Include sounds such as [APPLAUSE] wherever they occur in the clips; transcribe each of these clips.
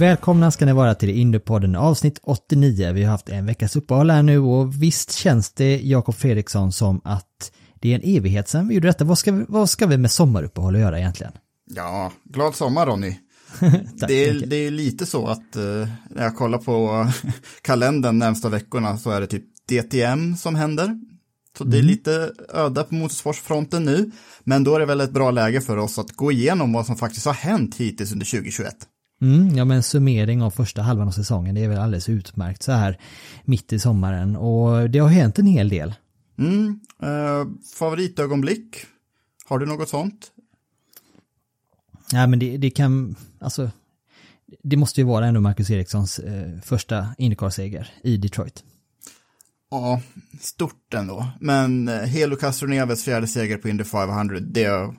Välkomna ska ni vara till Indiepodden avsnitt 89. Vi har haft en veckas uppehåll här nu och visst känns det Jakob Fredriksson som att det är en evighet sedan vi gjorde detta. Vad ska vi, vad ska vi med sommaruppehåll att göra egentligen? Ja, glad sommar Ronny. [LAUGHS] Tack Det är, det är lite så att eh, när jag kollar på [LAUGHS] kalendern närmsta veckorna så är det typ DTM som händer. Så det är lite öda på motorsportsfronten nu. Men då är det väl ett bra läge för oss att gå igenom vad som faktiskt har hänt hittills under 2021. Mm, ja men en summering av första halvan av säsongen det är väl alldeles utmärkt så här mitt i sommaren och det har hänt en hel del. Mm, eh, favoritögonblick? Har du något sånt? Ja men det, det kan, alltså det måste ju vara ändå Marcus Erikssons eh, första Indycar-seger i Detroit. Ja, stort ändå. Men eh, Helo Castroneves fjärde seger på Indy 500, det,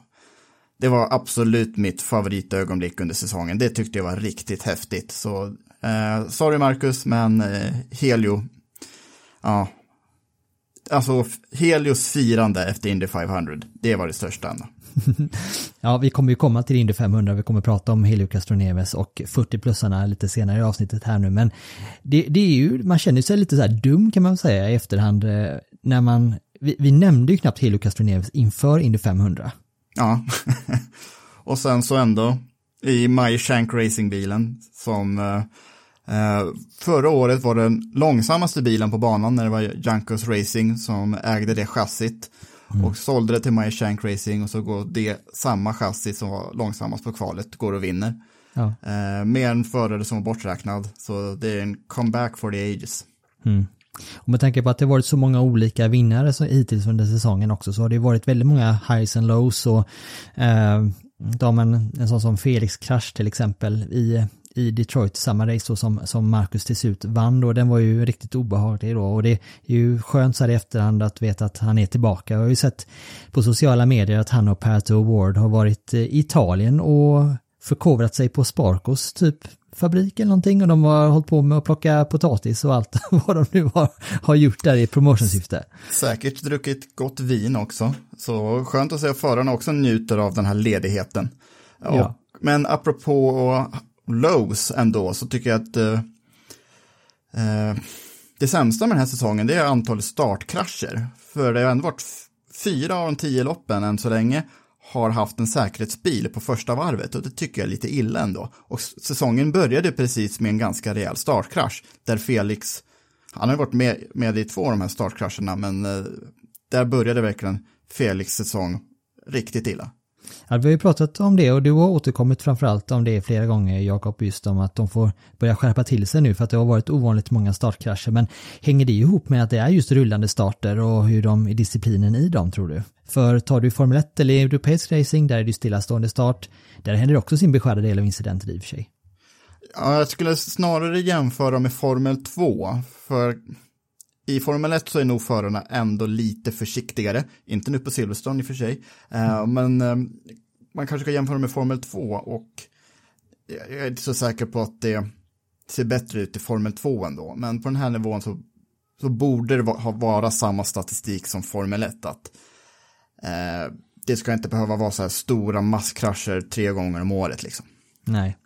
det var absolut mitt favoritögonblick under säsongen. Det tyckte jag var riktigt häftigt. Så, eh, sorry Marcus, men eh, Helio, ja, alltså Helios firande efter Indy 500, det var det största Anna. [LAUGHS] Ja, vi kommer ju komma till Indy 500, vi kommer prata om Helio Castroneves och 40-plussarna lite senare i avsnittet här nu, men det, det är ju, man känner sig lite så här dum kan man säga i efterhand eh, när man, vi, vi nämnde ju knappt Helio Castroneves inför Indy 500. Ja, [LAUGHS] och sen så ändå i My Shank Racing-bilen som eh, eh, förra året var den långsammaste bilen på banan när det var Jankos Racing som ägde det chassit och sålde det till My Shank Racing och så går det samma chassi som var långsammast på kvalet går och vinner. Ja. Eh, med en förare som var borträknad så det är en comeback for the ages. Och med tanke på att det varit så många olika vinnare så hittills under säsongen också så har det varit väldigt många highs and lows och eh, en, en sån som Felix Krasch till exempel i, i Detroit, samma race då som, som Marcus till slut vann då, den var ju riktigt obehaglig då och det är ju skönt så här i efterhand att veta att han är tillbaka. Jag har ju sett på sociala medier att han och Pato Ward har varit eh, i Italien och förkovrat sig på Sparkos typ fabrik eller någonting och de har hållit på med att plocka potatis och allt [LAUGHS] vad de nu har, har gjort där i promotionsyfte. Säkert druckit gott vin också. Så skönt att se att förarna också njuter av den här ledigheten. Och, Ja. Men apropå lows ändå så tycker jag att eh, eh, det sämsta med den här säsongen det är antalet startkrascher. För det har ändå varit fyra av de tio loppen än så länge har haft en säkerhetsbil på första varvet och det tycker jag är lite illa ändå. Och säsongen började precis med en ganska rejäl startkrasch där Felix, han har ju varit med, med i två av de här startkrascherna men eh, där började verkligen Felix säsong riktigt illa. Ja, vi har ju pratat om det och du har återkommit framförallt om det flera gånger Jakob, just om att de får börja skärpa till sig nu för att det har varit ovanligt många startkrascher. Men hänger det ihop med att det är just rullande starter och hur de är disciplinen i dem tror du? För tar du Formel 1 eller europeisk racing, där är det ju stillastående start. Där händer det också sin beskärda del av incidenter i och för sig. Ja, jag skulle snarare jämföra med Formel 2, för i Formel 1 så är nog förarna ändå lite försiktigare, inte nu på Silverstone i och för sig, mm. men eh, man kanske ska jämföra med Formel 2 och jag är inte så säker på att det ser bättre ut i Formel 2 ändå, men på den här nivån så, så borde det vara samma statistik som Formel 1. Att, eh, det ska inte behöva vara så här stora masskrascher tre gånger om året liksom. Nej.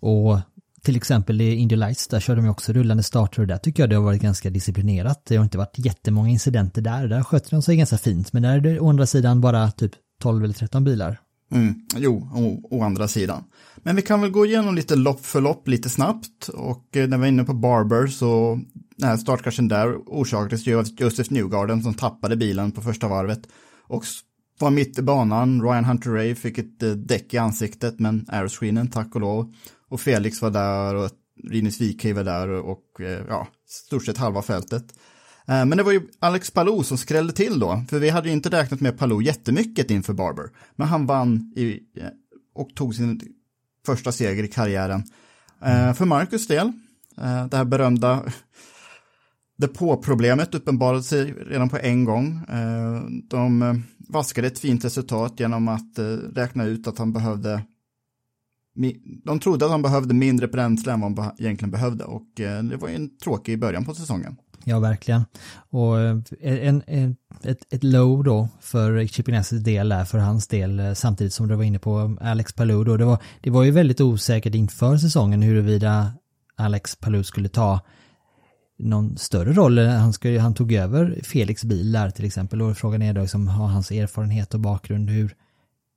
Och till exempel i Indy Lights, där körde de ju också rullande starter och där tycker jag det har varit ganska disciplinerat. Det har inte varit jättemånga incidenter där, där sköter de sig ganska fint. Men där är det å andra sidan bara typ 12 eller 13 bilar. Mm, jo, å, å andra sidan. Men vi kan väl gå igenom lite lopp för lopp lite snabbt. Och eh, när vi är inne på Barber så, den här startkraschen där orsakades ju av Joseph Newgarden som tappade bilen på första varvet. Och var mitt i banan, Ryan Hunter Ray fick ett eh, däck i ansiktet, men aeroscreenen tack och lov. Och Felix var där och Rinus Wikheim var där och eh, ja, stort sett halva fältet. Eh, Men det var ju Alex Palou som skrällde till då, för vi hade ju inte räknat med Palou jättemycket inför Barber. Men han vann i, eh, och tog sin första seger i karriären. Eh, för Marcus del, eh, det här berömda depåproblemet uppenbarade sig redan på en gång. Eh, de eh, vaskade ett fint resultat genom att eh, räkna ut att han behövde de trodde att han behövde mindre bränsle än vad han egentligen behövde och det var ju en tråkig början på säsongen. Ja, verkligen. Och en, en, ett, ett low då för Chipinassis del där, för hans del, samtidigt som du var inne på um, Alex Palou då. Det var, det var ju väldigt osäkert inför säsongen huruvida Alex Palou skulle ta någon större roll. Eh, han, ska, han tog över Felix bil där till exempel och frågan är då liksom, har hans erfarenhet och bakgrund, hur,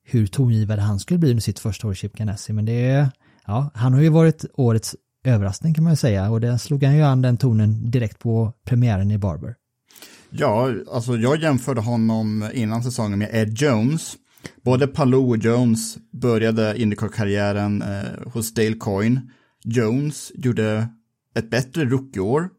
hur tongivande han skulle bli med sitt första år i Chip Ganassi. Men det är, ja, han har ju varit årets överraskning kan man ju säga och det slog han ju an den tonen direkt på premiären i Barber. Ja, alltså jag jämförde honom innan säsongen med Ed Jones. Både Palou och Jones började Indycar-karriären eh, hos Dale Coyne. Jones gjorde ett bättre rookieår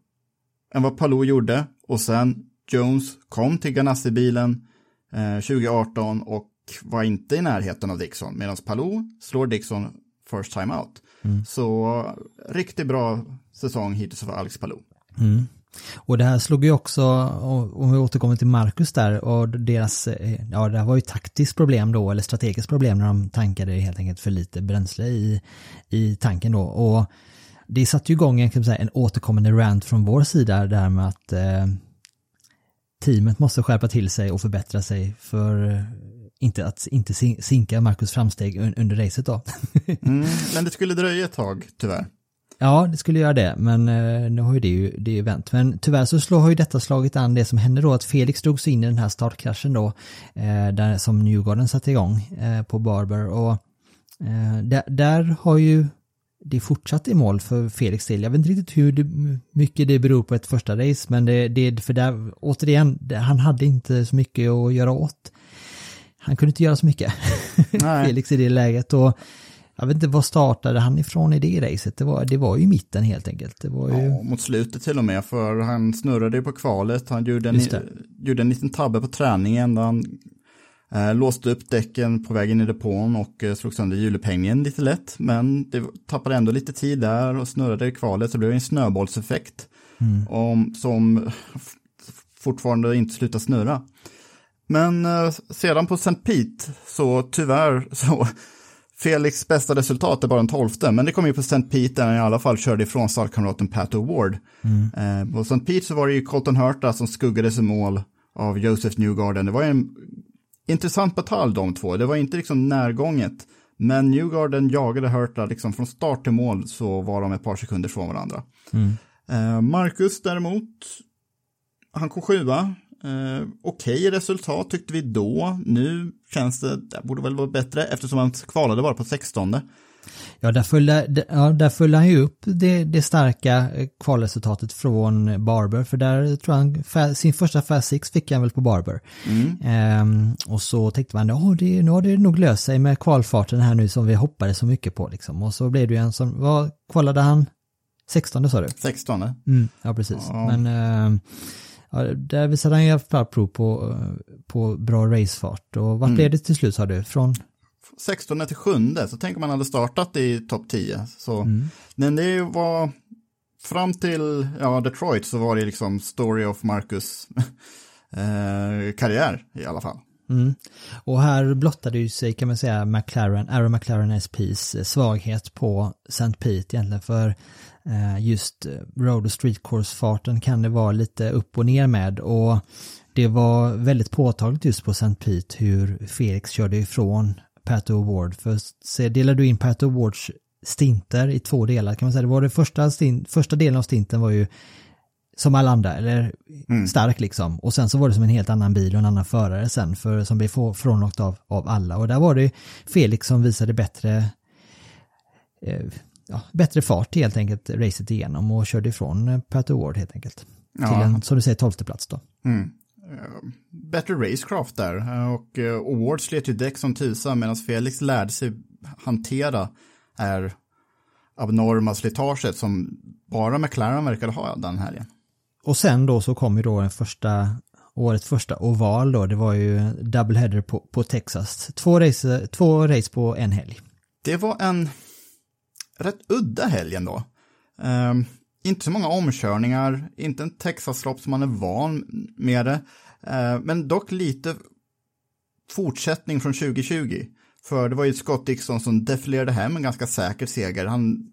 än vad Palou gjorde och sen Jones kom till Ganassi-bilen eh, 2018 och var inte i närheten av Dixon medan Palou slår Dixon first time out. Så riktigt bra säsong hittills för Alex Palou. Och det här slog ju också, om vi återkommer till Marcus där, och deras, eh, ja det här var ju taktiskt problem då, eller strategiskt problem när de tankade helt enkelt för lite bränsle i, i tanken då. Och det satte ju igång en, kan säga, en återkommande rant från vår sida där med att eh, teamet måste skärpa till sig och förbättra sig för eh, inte att inte sin- sinka Marcus framsteg un- under racet då. [LAUGHS] Mm, men det skulle dröja ett tag, tyvärr. Ja, det skulle göra det, men eh, nu har ju det ju det är vänt. Men tyvärr så slår, har ju detta slagit an det som hände då, att Felix drog sig in i den här startkraschen då, eh, där, som Newgarden satte igång eh, på Barber. Och eh, där, där har ju det fortsatt i mål för Felix del. Jag vet inte riktigt hur det, mycket det beror på ett första race, men det, det för där, återigen, det, han hade inte så mycket att göra åt. Han kunde inte göra så mycket. [LAUGHS] Felix i det läget. Och jag vet inte, vad startade han ifrån i det racet? Det var, det var ju mitten helt enkelt. Det var ju... Ja, mot slutet till och med, för han snurrade ju på kvalet, han gjorde en, gjorde en liten tabbe på träningen där han låste upp däcken på vägen i depån och eh, slog sönder hjulupphängningen lite lätt, men det tappade ändå lite tid där och snurrade i kvalet så det blev en snöbollseffekt om, som fortfarande inte slutar snurra. Men eh, sedan på St. Pete så tyvärr [LAUGHS] så Felix bästa resultat är bara en tolfte, men det kom ju på St. Pete där han i alla fall körde ifrån startkamraten Pat O'Ward. Eh, på St. Pete så var det ju Colton Hurta som skuggades i mål av Joseph Newgarden. Det var ju en intressant batalj de två, det var inte liksom närgånget. Men Newgarden jagade Hurta liksom från start till mål så var de ett par sekunder från varandra. Eh, Marcus däremot, han kom sjua. Eh, Okej resultat tyckte vi då. Nu känns det, det borde väl vara bättre eftersom han kvalade bara på 16. Ja, där följde, ja, där följde han ju upp det, det starka eh, kvalresultatet från Barber, för där tror han, fa- sin första Fast Six fick han väl på Barber. Ehm, och så tänkte man, ja, det, nu har det nog löst sig med kvalfarten här nu som vi hoppades så mycket på liksom. Och så blev det ju en som, vad kvalade han? 16 sa du? 16. Mm, ja, precis. Ja. Men ehm, ja, där visade han ju i alla fall prov på, eh, på bra racefart. Och vart blev det till slut sa du? Från? 16 till 7, så tänker man hade startat i topp 10. Så, Men det var, fram till ja, Detroit så var det liksom story of Marcus [LAUGHS] eh, karriär i alla fall. Mm. Och här blottade ju sig kan man säga McLaren, Aaron McLaren SPs svaghet på St. Pete egentligen för eh, just road och street course-farten kan det vara lite upp och ner med och det var väldigt påtagligt just på St. Pete hur Felix körde ifrån Pat O'Ward. För så delade du in Pat O'Wards stinter i två delar kan man säga. Det var det första, stint, första delen av stinten var ju som alla andra, eller mm. stark liksom. Och sen så var det som en helt annan bil och en annan förare sen, för, som blev frånåkt av, av alla. Och där var det Felix som visade bättre, eh, ja, bättre fart helt enkelt, racet igenom och körde ifrån Pat Award helt enkelt. Ja. Till en, som du säger, tolfte plats då. Mm. Uh, bättre racecraft där och uh, Award slet ju däck som tusan medan Felix lärde sig hantera är abnorma slitaget som bara McLaren verkade ha den helgen. Och sen då så kom ju då den första, årets första oval då, det var ju double header på, på Texas. Två race, två race på en helg. Det var en rätt udda helg ändå. Um, inte så många omkörningar, inte en Texas-lopp som man är van med det. Uh, men dock lite fortsättning från 2020. För det var ju Scott Dixon som defilerade hem en ganska säker seger. Han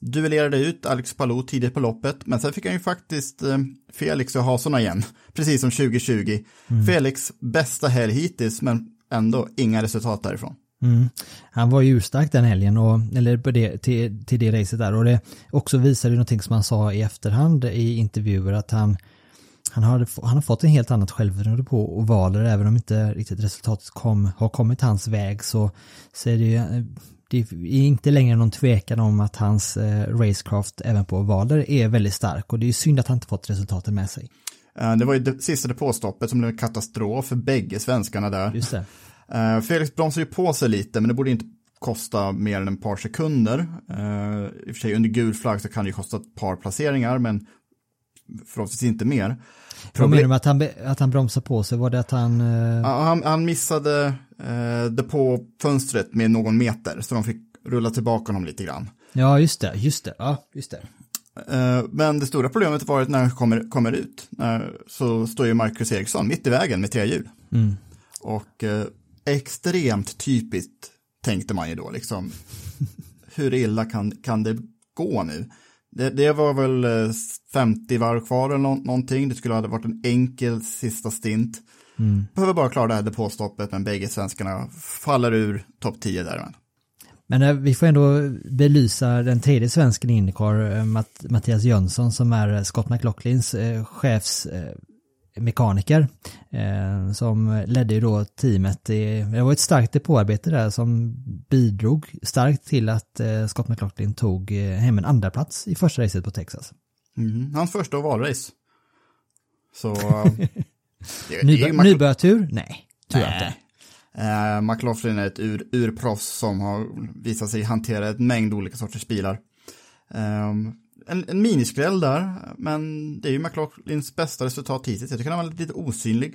duellerade ut Alex Palou tidigt på loppet, men sen fick han ju faktiskt eh, Felix och hasorna igen, [LAUGHS] precis som 2020. Mm. Felix bästa helg hittills, men ändå inga resultat därifrån. Mm. Han var ju urstark den helgen, och, eller på det, till, till det racet där, och det också visade någonting som han sa i efterhand i intervjuer, att han han har, han har fått en helt annat självförtroende på ovaler, även om inte riktigt resultatet kom, har kommit hans väg så, så är det ju det är inte längre någon tvekan om att hans eh, racecraft även på ovaler är väldigt stark och det är synd att han inte fått resultaten med sig. Eh, det var ju det sista depåstoppet som blev katastrof för bägge svenskarna där. Just det. Eh, Felix bromsar ju på sig lite, men det borde inte kosta mer än ett par sekunder. I och för sig under gul flagg så kan det ju kosta ett par placeringar, men förhoppningsvis inte mer. Vad menar du med att han, att han bromsade på sig? Var det att han... Ja, han, han missade uh, depåfönstret med någon meter, så de fick rulla tillbaka honom lite grann. Ja, just det, just det, ja, just det. Uh, men det stora problemet var att när han kommer, kommer ut, så står ju Marcus Eriksson mitt i vägen med tre hjul. Mm. Och uh, extremt typiskt tänkte man ju då, liksom. [LAUGHS] Hur illa kan, kan det gå nu? Det, det, var väl 50 eh, varv kvar eller nå någonting. Det skulle ha varit en enkel sista stint. Mm. Behöver bara klara det här depåstoppet, men bägge svenskarna faller ur topp 10 där. Men eh, vi får ändå belysa den tredje svensken i Indycar, eh, Matt Mattias Jönsson, som är Scott McLaughlins chefs mekaniker eh, som ledde ju då teamet. Det, det var ett starkt depåarbete där som bidrog starkt till att eh, Scott McLaughlin tog eh, hem en andra plats i första racet på Texas. Mm, hans första ovalrace. Så... [LAUGHS] Nybör, nybörjartur? Nej, tror jag inte. Uh, McLaughlin är ett ur, urproffs som har visat sig hantera ett mängd olika sorters bilar. Um, en, en miniskräll där, men det är ju McLaughlins bästa resultat hittills. Jag tycker han var lite osynlig.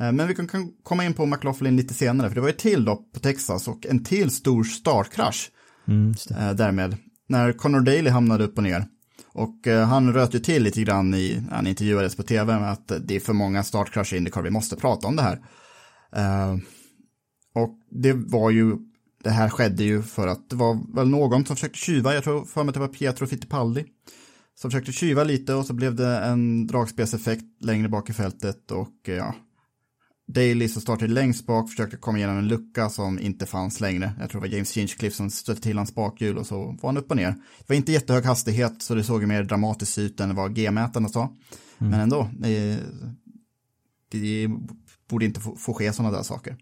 Eh, men vi kan, komma in på McLaughlin lite senare, för det var ett till lopp på Texas och en till stor startkrasch. Mm, eh, därmed, när Connor Daly hamnade upp och ner. Och eh, han röt ju till lite grann i, han intervjuades på tv med att det är för många startkrascher i Indycar, vi måste prata om det här. Och det var ju det här skedde ju för att det var väl någon som försökte tjuva, jag tror för mig att det var Pietro Fittipaldi, som försökte tjuva lite och så blev det en dragspelseffekt längre bak i fältet och ja, Daly som startade längst bak försökte komma igenom en lucka som inte fanns längre. Jag tror det var James Hinchcliffe som stötte till hans bakhjul och så var han upp och ner. Det var inte jättehög hastighet så det såg mer dramatiskt ut än vad G-mätarna sa. Mm. Men ändå, det, det borde inte få, få ske sådana där saker.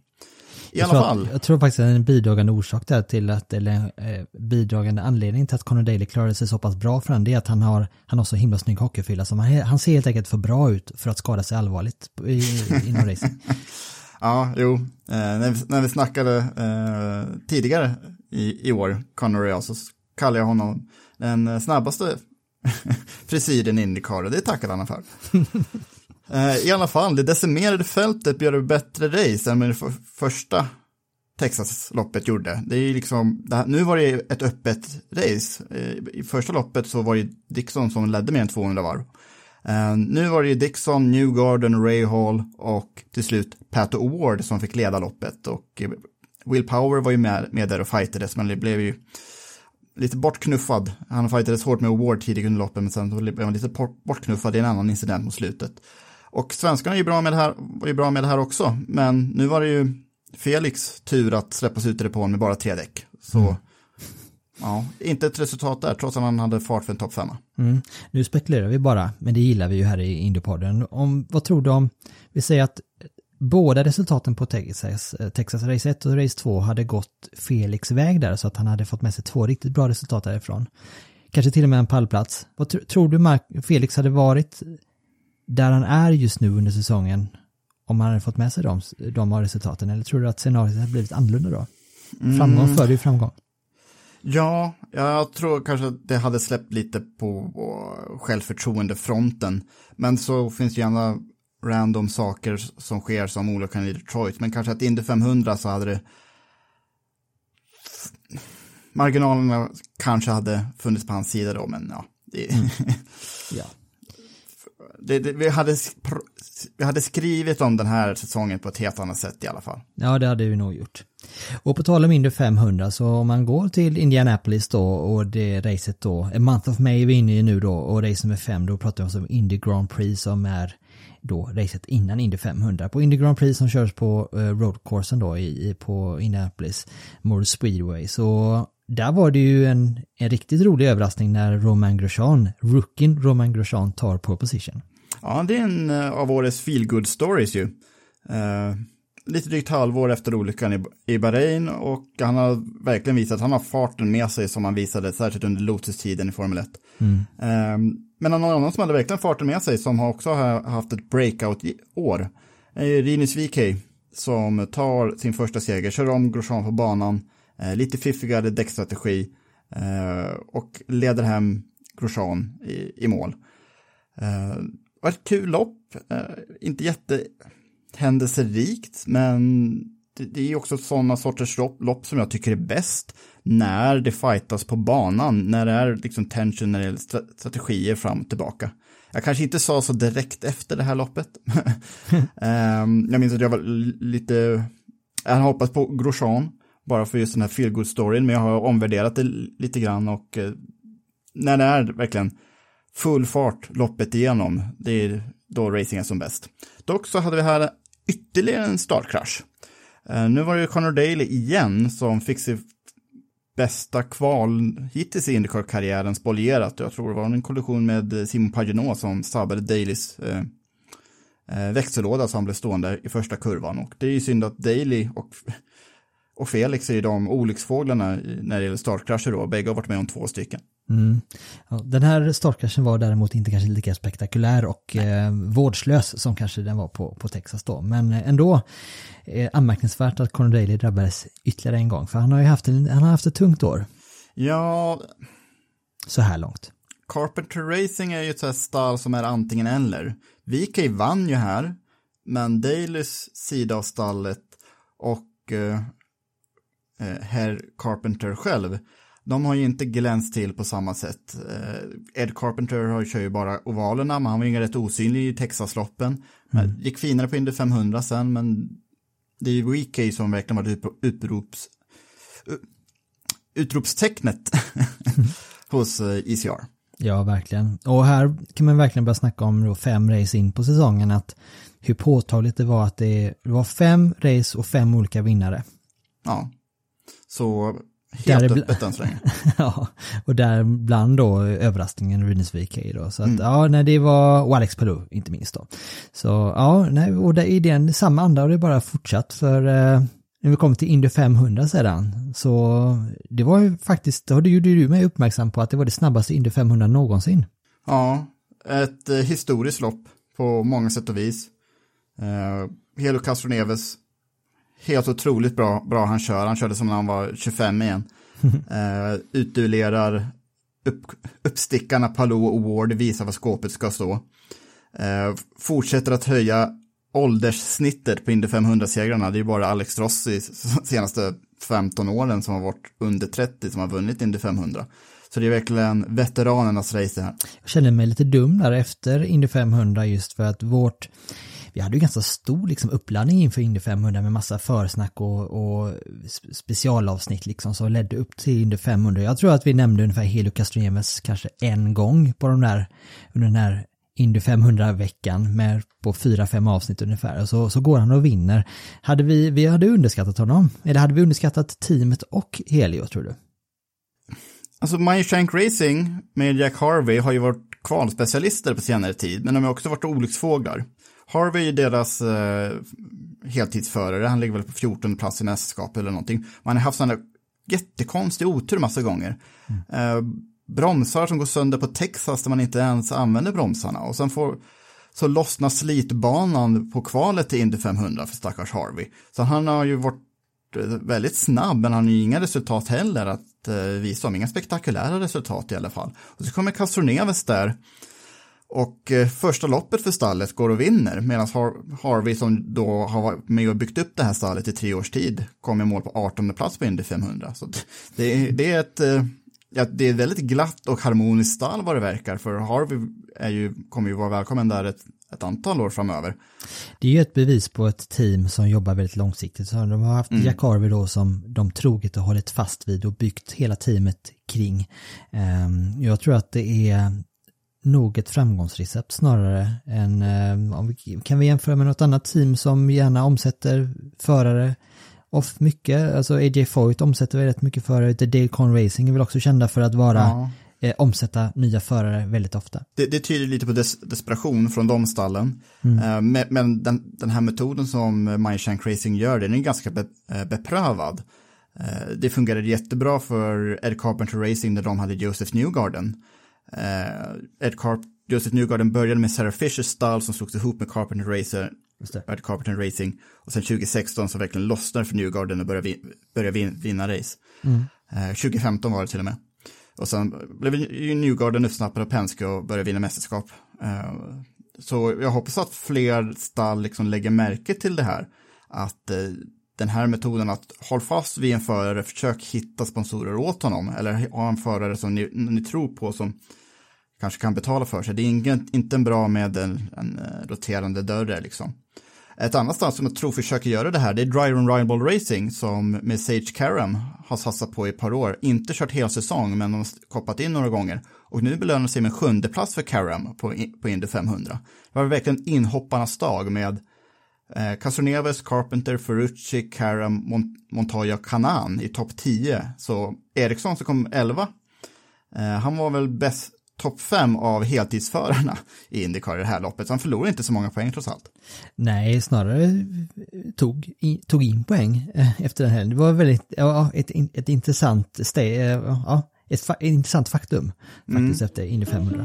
I alla fall. jag tror faktiskt att en bidragande orsak där till att, eller eh, bidragande anledning till att Conor Daly klarade sig så pass bra för den, det är att han har, han har så himla snygg hockeyfylla som han, han ser helt enkelt för bra ut för att skada sig allvarligt i, inom racing. [LAUGHS] ja, jo, eh, när, vi, när vi snackade eh, tidigare i, i år, Conor och jag, så kallade jag honom den snabbaste [LAUGHS] frisyren i Indycar och det tackade han för. [LAUGHS] Eh, I alla fall, det decimerade fältet bjöd bättre race än det för, första Texas-loppet gjorde. Det är liksom, det här, nu var det ett öppet race. Eh, I första loppet så var det Dixon som ledde mer än 200 varv. Eh, nu var det ju Dixon, Newgarden, Ray Hall och till slut Pat Award som fick leda loppet. Och Will Power var ju med, med där och fightades, men det blev ju lite bortknuffad. Han fightades hårt med Award tidigt under loppet, men sen blev han lite bortknuffad i en annan incident mot slutet. Och svenskarna är ju bra med det här, var ju bra med det här också, men nu var det ju Felix tur att släppas ut i depån med bara tre däck. Så, ja, inte ett resultat där, trots att han hade fart för en topp femma. Mm. Nu spekulerar vi bara, men det gillar vi ju här i Indiepodden. Om, vad tror du om, vi säger att båda resultaten på Texas, eh, Texas Race 1 och Race 2 hade gått Felix väg där så att han hade fått med sig två riktigt bra resultat därifrån. Kanske till och med en pallplats. Vad tr- tror du Mark, Felix hade varit där han är just nu under säsongen om han hade fått med sig de, de resultaten? Eller tror du att scenariot hade blivit annorlunda då? Framgång föder ju framgång. Ja, jag tror kanske att det hade släppt lite på självförtroendefronten. Men så finns det gärna random saker som sker som olyckan i Detroit. Men kanske att Indy 500 så hade det marginalerna kanske hade funnits på hans sida då, men ja. Det, [LAUGHS] Ja det, det, vi, hade, vi hade skrivit om den här säsongen på ett helt annat sätt i alla fall. Ja, det hade vi nog gjort. Och på tal om Indy 500 så om man går till Indianapolis då och det racet då, A Month of May är vi inne i nu då och race nummer 5 då pratar vi om Indy Grand Prix som är då racet innan Indy 500. På Indy Grand Prix som körs på eh, roadcoursen då i, i, på Indianapolis Motor Speedway så där var det ju en, en riktigt rolig överraskning när Roman Grosjean, rookien Roman Grosjean tar pole position. Ja, det är en eh, av årets feelgood stories ju. Eh, lite drygt halvår efter olyckan i, i Bahrain och han har verkligen visat att han har farten med sig som han visade särskilt under Lotus-tiden i Formel 1. Eh, men någon annan som hade verkligen farten med sig som har också har haft ett breakout-år är Rinus VK som tar sin första seger, kör om Grosjean på banan, Eh, lite fiffigare däckstrategi eh, och leder hem Grosjean i, i mål. Eh, det var ett kul lopp, inte jättehändelserikt, men det, är också sådana sorters lopp, lopp som jag tycker är bäst när det fightas på banan, när det är liksom tension när det gäller strategier fram och tillbaka. Jag kanske inte sa så direkt efter det här loppet. [LAUGHS] Ehm, jag minns att jag var lite, jag hade hoppats på Grosjean, bara för just den här feel storyn men jag har omvärderat det lite grann och eh, när det är verkligen full fart loppet igenom, det är då racing är som bäst. Dock så hade vi här ytterligare en startkrasch. Eh, nu var det Connor Daly igen som fick sig bästa kval hittills i Indycar-karriären spolierat. Jag tror det var en kollision med eh, Simon Pagenaud som sabbade Dalys eh, eh så han blev stående i första kurvan. Och det är ju synd att Daly och, och Felix är ju de olycksfåglarna när det gäller startkrascher då. Bägge har varit med om två stycken. Mm. Ja, den här startkraschen var däremot inte kanske lika spektakulär och eh, vårdslös som kanske den var på, på Texas då. Men eh, ändå eh, anmärkningsvärt att Conor Daly drabbades ytterligare en gång. För han har ju haft, en, han har haft ett tungt år Ja, så här långt. Carpenter Racing är ju ett stall som är antingen eller. VK vann ju här, men Dalys sida av stallet och eh, eh, herr Carpenter själv, de har ju inte glänst till på samma sätt. Eh, Ed Carpenter har, kör ju bara ovalerna, men han var ju rätt osynlig i Texasloppen. Mm. Gick finare på Indy 500 sen, men det är ju VK som verkligen var ut, utrops, utropstecknet [LAUGHS] hos eh, ECR. Ja, verkligen. Och här kan man verkligen börja snacka om då fem race in på säsongen att hur påtagligt det var att det var fem race och fem olika vinnare. Ja, så Där helt bl- öppet än så länge. [LAUGHS] ja, och däribland då överraskningen Rinus VK då. Så att Mm. ja, nej det var, och Alex Palou inte minst då. Så ja, nej, och det är den samma anda och det är bara fortsatt för eh, när vi kommer till Indy 500 sedan så det var ju faktiskt, då gjorde du mig uppmärksam på att det var det snabbaste Indy 500 någonsin. Ja, ett eh, historiskt lopp på många sätt och vis. Eh, Helo Castroneves, helt otroligt bra, bra han kör. Han körde som när han var 25 igen. [LAUGHS] eh, utduellerar upp, uppstickarna Palou och Ward, visar vad skåpet ska stå. Eh, fortsätter att höja ålderssnittet på Indy 500-segrarna. Det är ju bara Alex Rossi senaste 15 åren som har varit under 30 som har vunnit Indy 500. Så det är verkligen veteranernas race det här. Jag kände mig lite dum där efter Indy 500 just för att vårt vi hade ju ganska stor liksom uppladdning inför Indy 500 med massa försnack och, och specialavsnitt liksom som ledde upp till Indy 500. Jag tror att vi nämnde ungefär Helio Castroneves kanske en gång på de där, under den här Indy 500-veckan med på fyra, fem avsnitt ungefär. Och så, så går han och vinner. Hade vi, vi hade underskattat honom? Eller hade vi underskattat teamet och Helio tror du? Alltså Shank Racing med Jack Harvey har ju varit kvalspecialister på senare tid, men de har också varit olycksfåglar. Harvey är deras eh, heltidsförare, han ligger väl på 14 plats i mästerskapet eller någonting. Man har haft sådana jättekonstig otur massa gånger. Mm. Eh, bromsar som går sönder på Texas där man inte ens använder bromsarna och sen får så lossnar slitbanan på kvalet till Indy 500 för stackars Harvey. Så han har ju varit eh, väldigt snabb men han har ju inga resultat heller att eh, visa om, inga spektakulära resultat i alla fall. Och så kommer Castroneves där och eh, första loppet för stallet går och vinner medan Har Harvey som då har varit med och byggt upp det här stallet i tre års tid kommer i mål på 18 plats på Indy 500. Så det, är, det är ett eh, ja, det är ett väldigt glatt och harmoniskt stall vad det verkar för Harvey är ju, kommer ju vara välkommen där ett, ett antal år framöver. Det är ju ett bevis på ett team som jobbar väldigt långsiktigt. Så de har haft mm. Jack Harvey då som de troget har hållit fast vid och byggt hela teamet kring. Ehm, jag tror att det är nog ett framgångsrecept snarare än, eh, kan vi jämföra med något annat team som gärna omsätter förare off mycket, alltså AJ Foyt omsätter rätt mycket förare, Dale Con Racing är väl också kända för att vara ja. eh, omsätta nya förare väldigt ofta. Det, det tyder lite på des, desperation från de stallen. Mm. Eh, men, men den, den, här metoden som MyShank Racing gör, den är ganska be, eh, beprövad. Eh, det fungerade jättebra för Ed Carpenter Racing när de hade Joseph Newgarden. Eh, Ed Carp Joseph Newgarden började med Sarah Fishers stall som slogs ihop med Carpenter Racer, Ed Carpenter Racing. Och sen 2016 så verkligen lossnade för Newgarden och började, vi, började vin, vinna race. Mm. Eh, 2015 var det till och med. Och sen blev ju Newgarden uppsnappad av Penske och började vinna mästerskap. Eh, så jag hoppas att fler stall liksom lägger märke till det här. Att eh, den här metoden att håll fast vid en förare, försök hitta sponsorer åt honom eller ha en förare som ni, ni tror på som kanske kan betala för sig. Det är ingen, inte en bra med en, en eh, roterande dörr liksom. Ett annat ställe som jag tror försöker göra det här, det är Dry Run Rival Racing som med Sage Karam har satsat på i ett par år. Inte kört hela säsong, men de har kopplat in några gånger. Och nu belönar sig med sjunde plats för Karam på, på Indy 500. Det var verkligen inhopparnas dag med Eh, Castroneves, Carpenter, Ferrucci, Karam, Mont Montoya, Kanan i topp 10. Så Eriksson som kom 11, eh, han var väl bäst topp 5 av heltidsförarna i Indycar i det här loppet. Så han förlorade inte så många poäng trots allt. Nej, snarare tog, i, tog in poäng eh, efter den här. Det var väldigt, ja, ett, ett intressant steg, eh, ja, ett, ett intressant faktum faktiskt mm. efter Indy 500.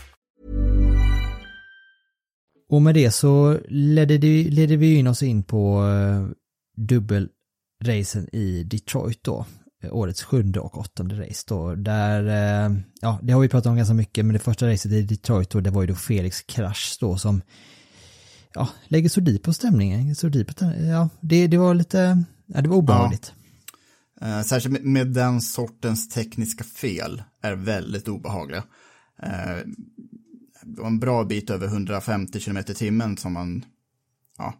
Och med det så ledde, det, ledde vi in oss in på eh, dubbelracen i Detroit då. Eh, årets sjunde och åttonde race då. Där, eh, ja det har vi pratat om ganska mycket, men det första racet i Detroit då, det var ju då Felix krasch då som ja, lägger sordin på stämningen. sordin på stämningen, ja, det, det var lite, ja det var obehagligt. Ja. Särskilt med, med, den sortens tekniska fel är väldigt obehagliga. Det var en bra bit över 150 km i timmen som man, ja,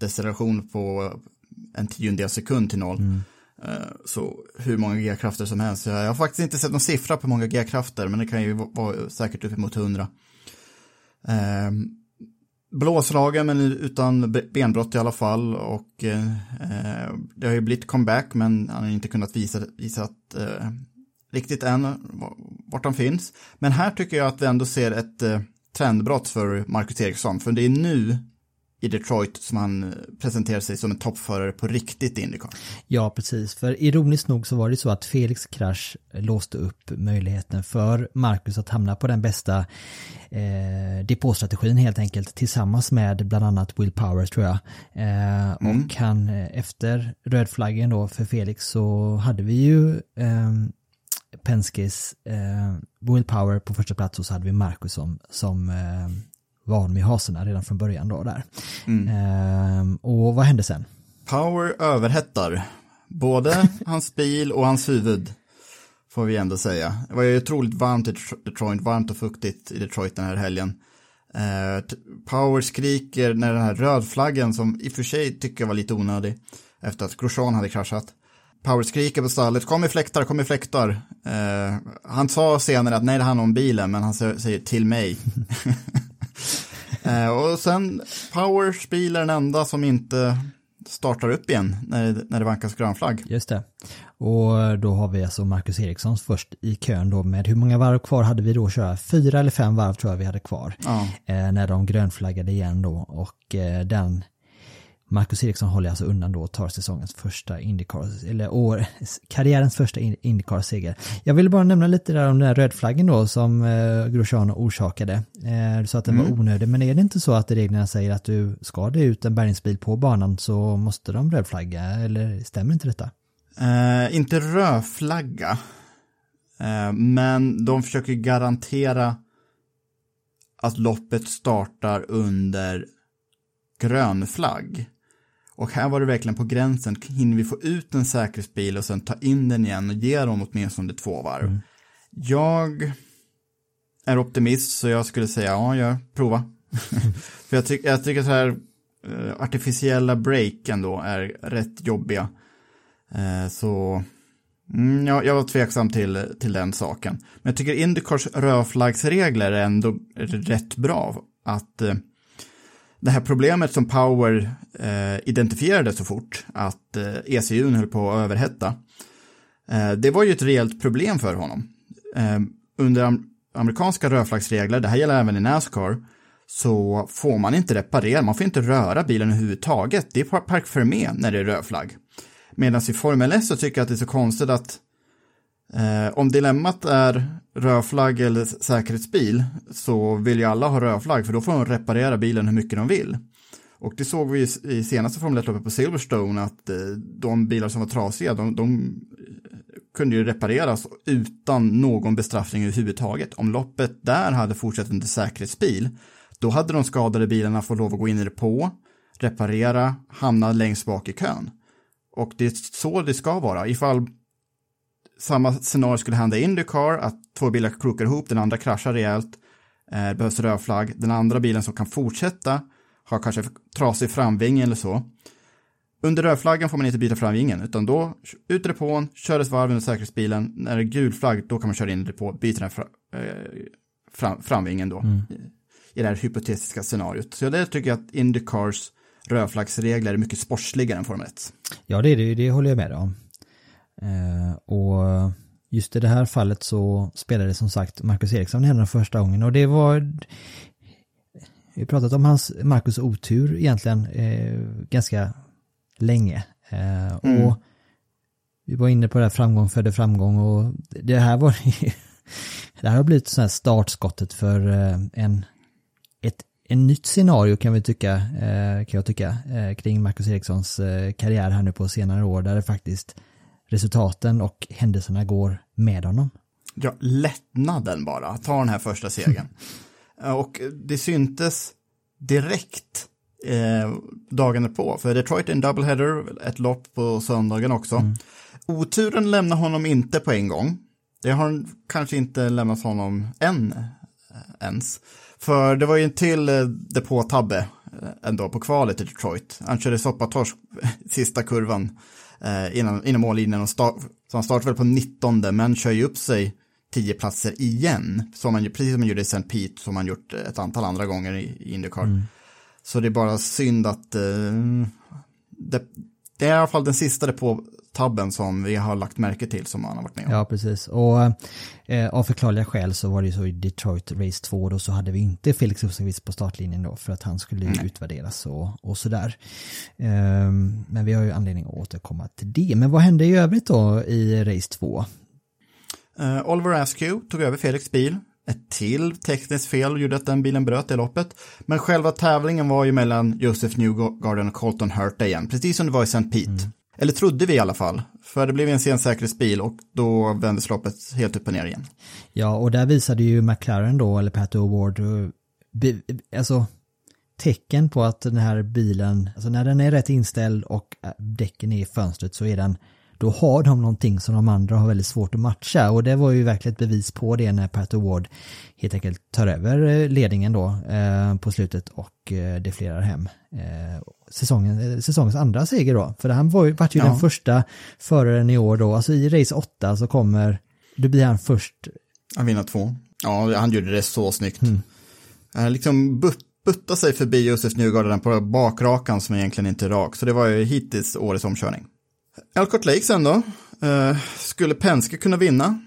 deceleration på en tiondel sekund till noll. Eh, Så hur många G-krafter som helst. Jag har faktiskt inte sett någon siffra på många G-krafter, men det kan ju vara säkert uppemot 100. Eh, Blåslagen, men utan be- benbrott i alla fall. Och eh, eh, det har ju blivit comeback, men han har inte kunnat visa, visa att, riktigt än va- vart han finns. Men här tycker jag att vi ändå ser ett eh, trendbrott för Marcus Eriksson, för det är nu i Detroit som han eh, presenterar sig som en toppförare på riktigt i Indycar. Ja, precis. För ironiskt nog så var det så att Felix krasch låste upp möjligheten för Marcus att hamna på den bästa eh, depåstrategin helt enkelt tillsammans med bland annat Will Powers tror jag. Eh, Och han eh, efter rödflaggen då för Felix så hade vi ju eh, Penskes eh, Will Power på första plats och så hade vi Marcus som, som eh, var honom i haserna redan från början då där. Eh, och vad hände sen? Power överhettar både [LAUGHS] hans bil och hans huvud. Får vi ändå säga. Det var ju otroligt varmt i Detroit, varmt och fuktigt i Detroit den här helgen. Eh, Power skriker när den här rödflaggen som i och för sig tycker jag var lite onödig efter att Grosjean hade kraschat. Power skriker på stallet, kom i fläktar, kom i fläktar. Eh, han sa senare att nej det handlar om bilen, men han sä- säger till mig. [LAUGHS] Eh, och sen Powers bil är den enda som inte startar upp igen när när det vankas grön flagg. Just det. Och då har vi alltså Marcus Eriksson först i kön då med hur många varv kvar hade vi då att köra? Fyra eller fem varv tror jag vi hade kvar. Ja. Eh, när de grönflaggade igen då och eh, den Marcus Eriksson håller alltså undan då och tar säsongens första Indycar, eller år, karriärens första In- Indycar-seger. Jag vill bara nämna lite där om den här rödflaggen då som eh, Grosjean orsakade. Eh, du sa att den var onödig, men är det inte så att reglerna säger att du ska det ut en bärgningsbil på banan så måste de rödflagga, eller stämmer inte detta? Eh, inte rödflagga, eh, men de försöker garantera att loppet startar under grön flagg. Och här var det verkligen på gränsen, hinner vi få ut en säkerhetsbil och sen ta in den igen och ge dem åtminstone två varv. Jag är optimist så jag skulle säga ja, jag prova. [LAUGHS] För jag, tycker jag tycker så här eh, artificiella break ändå är rätt jobbiga. Eh, så mm, ja, jag var tveksam till, till den saken. Men jag tycker Indycars rödflaggsregler är ändå rätt bra. Att eh, det här problemet som Power eh, identifierade så fort, att eh, ECUn höll på att överhetta, eh, det var ju ett reellt problem för honom. Eh, under am amerikanska rödflaggsregler, det här gäller även i Nascar, så får man inte reparera, man får inte röra bilen överhuvudtaget. Det är park fermé när det är rödflagg. Medan i Formel S så tycker jag att det är så konstigt att eh, om dilemmat är rödflagg eller säkerhetsbil så vill ju alla ha rödflagg för då får de reparera bilen hur mycket de vill. Och det såg vi i- senaste Formel 1-loppet på Silverstone att eh, de bilar som var trasiga, de, de kunde ju repareras utan någon bestraffning överhuvudtaget. Om loppet där hade fortsatt under säkerhetsbil, då hade de skadade bilarna fått lov att gå in i depå, reparera, hamna längst bak i kön. Och det är så det ska vara. Ifall samma scenario skulle hända i Indycar, att två bilar krokar ihop, den andra kraschar rejält, eh, behövs rödflagg, den andra bilen som kan fortsätta har kanske trasig framvinge eller så. Under rödflaggen får man inte byta framvingen, utan då ut i depån, kör ett varv under säkerhetsbilen, när det är gul flagg, då kan man köra in i depå, byta den fra, eh, fram, framvingen då, i, i det här hypotetiska scenariot. Så det tycker jag att Indycars rödflaggsregler är mycket sportsligare än Formel 1. Ja, det är det, det håller jag med om. Eh, och just i det här fallet så spelade som sagt Marcus Eriksson henne den första gången och det var vi har pratat om hans Marcus otur egentligen eh, ganska länge. Eh, Och vi var inne på det här framgång födde framgång och det här var [LAUGHS] det här har blivit så här startskottet för eh, en ett en nytt scenario kan vi tycka, eh, kan jag tycka, eh, kring Marcus Erikssons karriär här nu på senare år där det faktiskt resultaten och händelserna går med honom. Ja, lättnaden bara, att ta den här första segern. [LAUGHS] och det syntes direkt eh, dagen på, för Detroit är en doubleheader, ett lopp på söndagen också. Oturen lämnar honom inte på en gång. Det har kanske inte lämnat honom än eh, ens. För det var ju en till eh, depåtabbe eh, ändå på kvalet i Detroit. Han körde soppatorsk [LAUGHS] sista kurvan eh, innan mållinjen och start, så han startade väl på 19 men kör ju upp sig tio platser igen. Som man, precis som man gjorde i St. Pete, som man gjort ett antal andra gånger i, i Indycar. Mm. Så det är bara synd att eh, det, det, är i alla fall den sista på tabben som vi har lagt märke till som han har varit med om. Ja, precis. Och eh, av förklarliga skäl så var det ju så i Detroit Race 2 då så hade vi inte Felix Rosenqvist på startlinjen då för att han skulle mm. utvärderas och, och sådär. Eh, men vi har ju anledning att återkomma till det. Men vad hände i övrigt då i Race 2? Uh, Oliver Askew tog över Felix bil. Ett till tekniskt fel gjorde att den bilen bröt det loppet. Men själva tävlingen var ju mellan Joseph Newgarden och Colton Hurta igen, precis som det var i St. Pete. Mm. Eller trodde vi i alla fall. För det blev en sen säkerhetsbil och då vändes loppet helt upp och ner igen. Ja, och där visade ju McLaren då, eller Pat O'Ward, eh, alltså tecken på att den här bilen, alltså när den är rätt inställd och eh, däcken är i fönstret så är den då har de någonting som de andra har väldigt svårt att matcha och det var ju verkligen ett bevis på det när Pat Award helt enkelt tar över eh, ledningen då eh, på slutet och eh, deflerar hem eh, säsongen, eh, säsongens andra seger då. För han var ju, var ju ja. den första föraren i år då, alltså i race 8 så kommer, då blir han först. Han vinner två. Ja, han gjorde det så snyggt. Mm. Han liksom but, butta sig förbi Josef Newgarden på bakrakan som egentligen inte är rak. Så det var ju hittills årets omkörning. Elkhart Lake sen då. Eh, skulle Penske kunna vinna?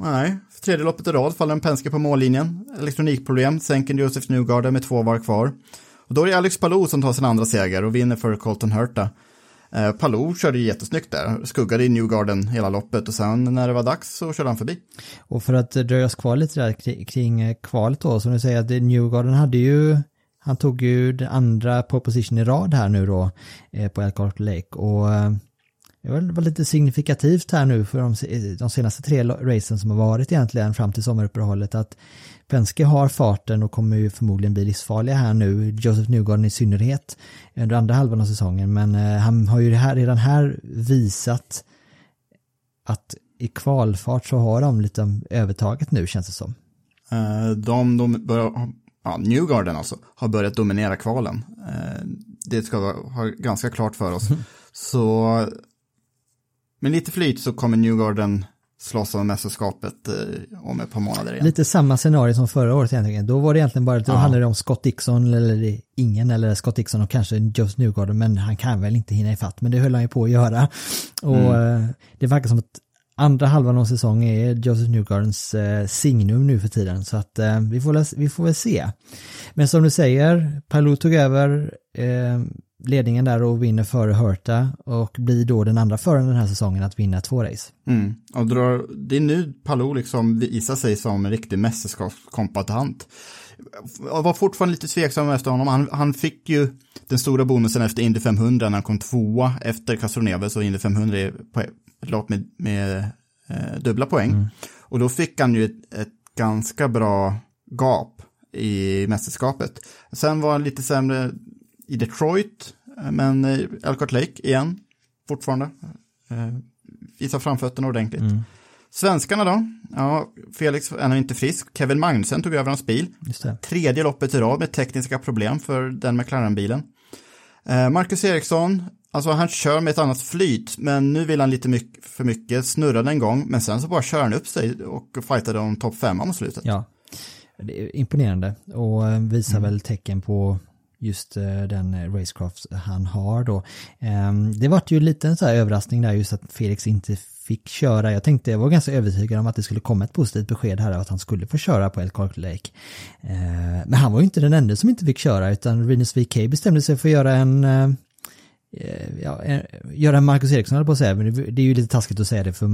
Nej, för tredje loppet i rad faller en Penske på mållinjen. Elektronikproblem, sänker Josef Newgarden med två var kvar. Och då är det Alex Palou som tar sin andra seger och vinner för Colton Hurta. Eh, Palou körde jättesnyggt där, skuggade i Newgarden hela loppet och sen när det var dags så körde han förbi. Och för att dröja oss kvar lite där kring eh, kvalet då, som du säger att Newgarden hade ju han tog ju den andra proposition i rad här nu då eh, på Elkhart Lake och eh, det var lite signifikativt här nu för de, de senaste tre racen som har varit egentligen fram till sommaruppehållet att Penske har farten och kommer ju förmodligen bli livsfarliga här nu, Joseph Newgarden i synnerhet under andra halvan av säsongen men eh, han har ju här, redan här visat att i kvalfart så har de lite övertaget nu känns det som. Uh, de, de börjar, ja, Newgarden alltså, har börjat dominera kvalen. Uh, det ska vi ha ganska klart för oss. Mm. Så med lite flyt så kommer Newgarden slåss om mästerskapet eh, om ett par månader igen. Lite samma scenario som förra året egentligen. Då var det egentligen bara, då ja. handlade det om Scott Dixon eller ingen eller Scott Dixon och kanske Joe Newgarden men han kan väl inte hinna ifatt men det höll han ju på att göra. Och mm. eh, det verkar som att andra halvan av säsongen är Joseph Newgardens eh, signum nu för tiden så att eh, vi, får, vi får väl se. Men som du säger, Palou tog över eh, ledningen där och vinner före Hurta och blir då den andra föraren den här säsongen att vinna två race. Mm. Och drar, det är nu Palou liksom visar sig som en riktig mästerskapskombatant. Jag var fortfarande lite tveksam efter honom. Han, han, fick ju den stora bonusen efter Indy 500 när han kom tvåa efter Castroneves och Indy 500 är ett lopp med, med eh, dubbla poäng. Mm. Och då fick han ju ett, ett ganska bra gap i mästerskapet. Sen var han lite sämre i Detroit, eh, men eh, Elkhart Lake igen, fortfarande. Eh, visar framfötterna ordentligt. Mm. Svenskarna då? Ja, Felix är inte frisk. Kevin Magnussen tog över hans bil. Tredje loppet i rad med tekniska problem för den McLaren-bilen. Marcus Eriksson, alltså han kör med ett annat flyt, men nu vill han lite mycket, för mycket, snurrade en gång, men sen så bara kör han upp sig och fightade om topp femma mot slutet. Ja, det är imponerande och visar mm. väl tecken på just eh, den eh, racecraft han har då. Ehm, det var ju lite en så här överraskning där just att Felix inte fick köra. Jag tänkte, jag var ganska övertygad om att det skulle komma ett positivt besked här att han skulle få köra på Elkhart Lake. Ehm, men han var ju inte den enda som inte fick köra utan Rinus VK bestämde sig för att göra en eh, ja, eh, göra Marcus Eriksson höll på att säga, men det är ju lite taskigt att säga det för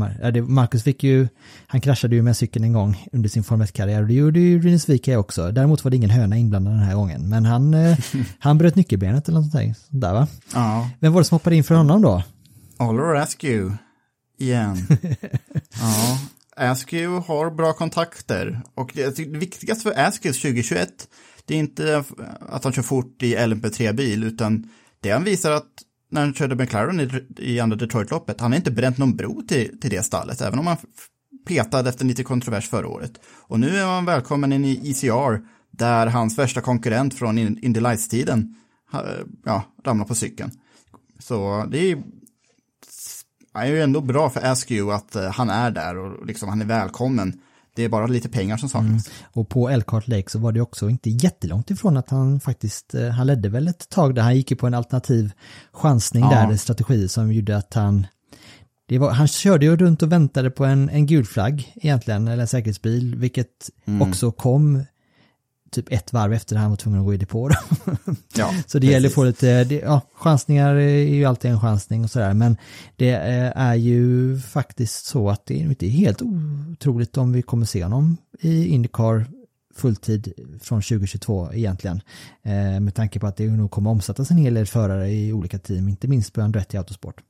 Marcus fick ju, han kraschade ju med cykeln en gång under sin Formel 1-karriär och det gjorde ju Rinus Vika också. Däremot var det ingen höna inblandad den här gången, men han, eh, [LAUGHS] han bröt nyckelbenet eller något sånt där va? Ja. Vem var det som hoppade in för honom då? Oliver Askew, igen. [LAUGHS] ja, Askew har bra kontakter och det, det viktigaste för Askew 2021, det är inte att han kör fort i LMP3-bil, utan det han visar att när han körde McLaren i, i andra Detroit-loppet, han har inte bränt någon bro till, till det stallet, även om han petade efter lite kontrovers förra året. Och nu är han välkommen in i ECR, där hans värsta konkurrent från Indy Lights-tiden ja, ramlar på cykeln. Så det är, är ju ändå bra för Askew att eh, han är där och liksom han är välkommen. Det är bara lite pengar som saknas. Och på Elkhart Lake så var det också inte jättelångt ifrån att han faktiskt, eh, han ledde väl ett tag där, han gick ju på en alternativ chansning Ja. där, strategi som gjorde att han, var, han körde ju runt och väntade på en, en gul flagg egentligen, eller en säkerhetsbil, vilket också kom typ ett varv efter han var tvungen att gå i depå. då. [LAUGHS] Ja, Så det gäller att precis. få lite, det, ja, chansningar är ju alltid en chansning och sådär, men det eh, är ju faktiskt så att det är inte helt otroligt om vi kommer se honom i Indycar fulltid från 2022 egentligen. Eh, med tanke på att det nog kommer omsättas en hel del förare i olika team, inte minst på Andretti Autosport.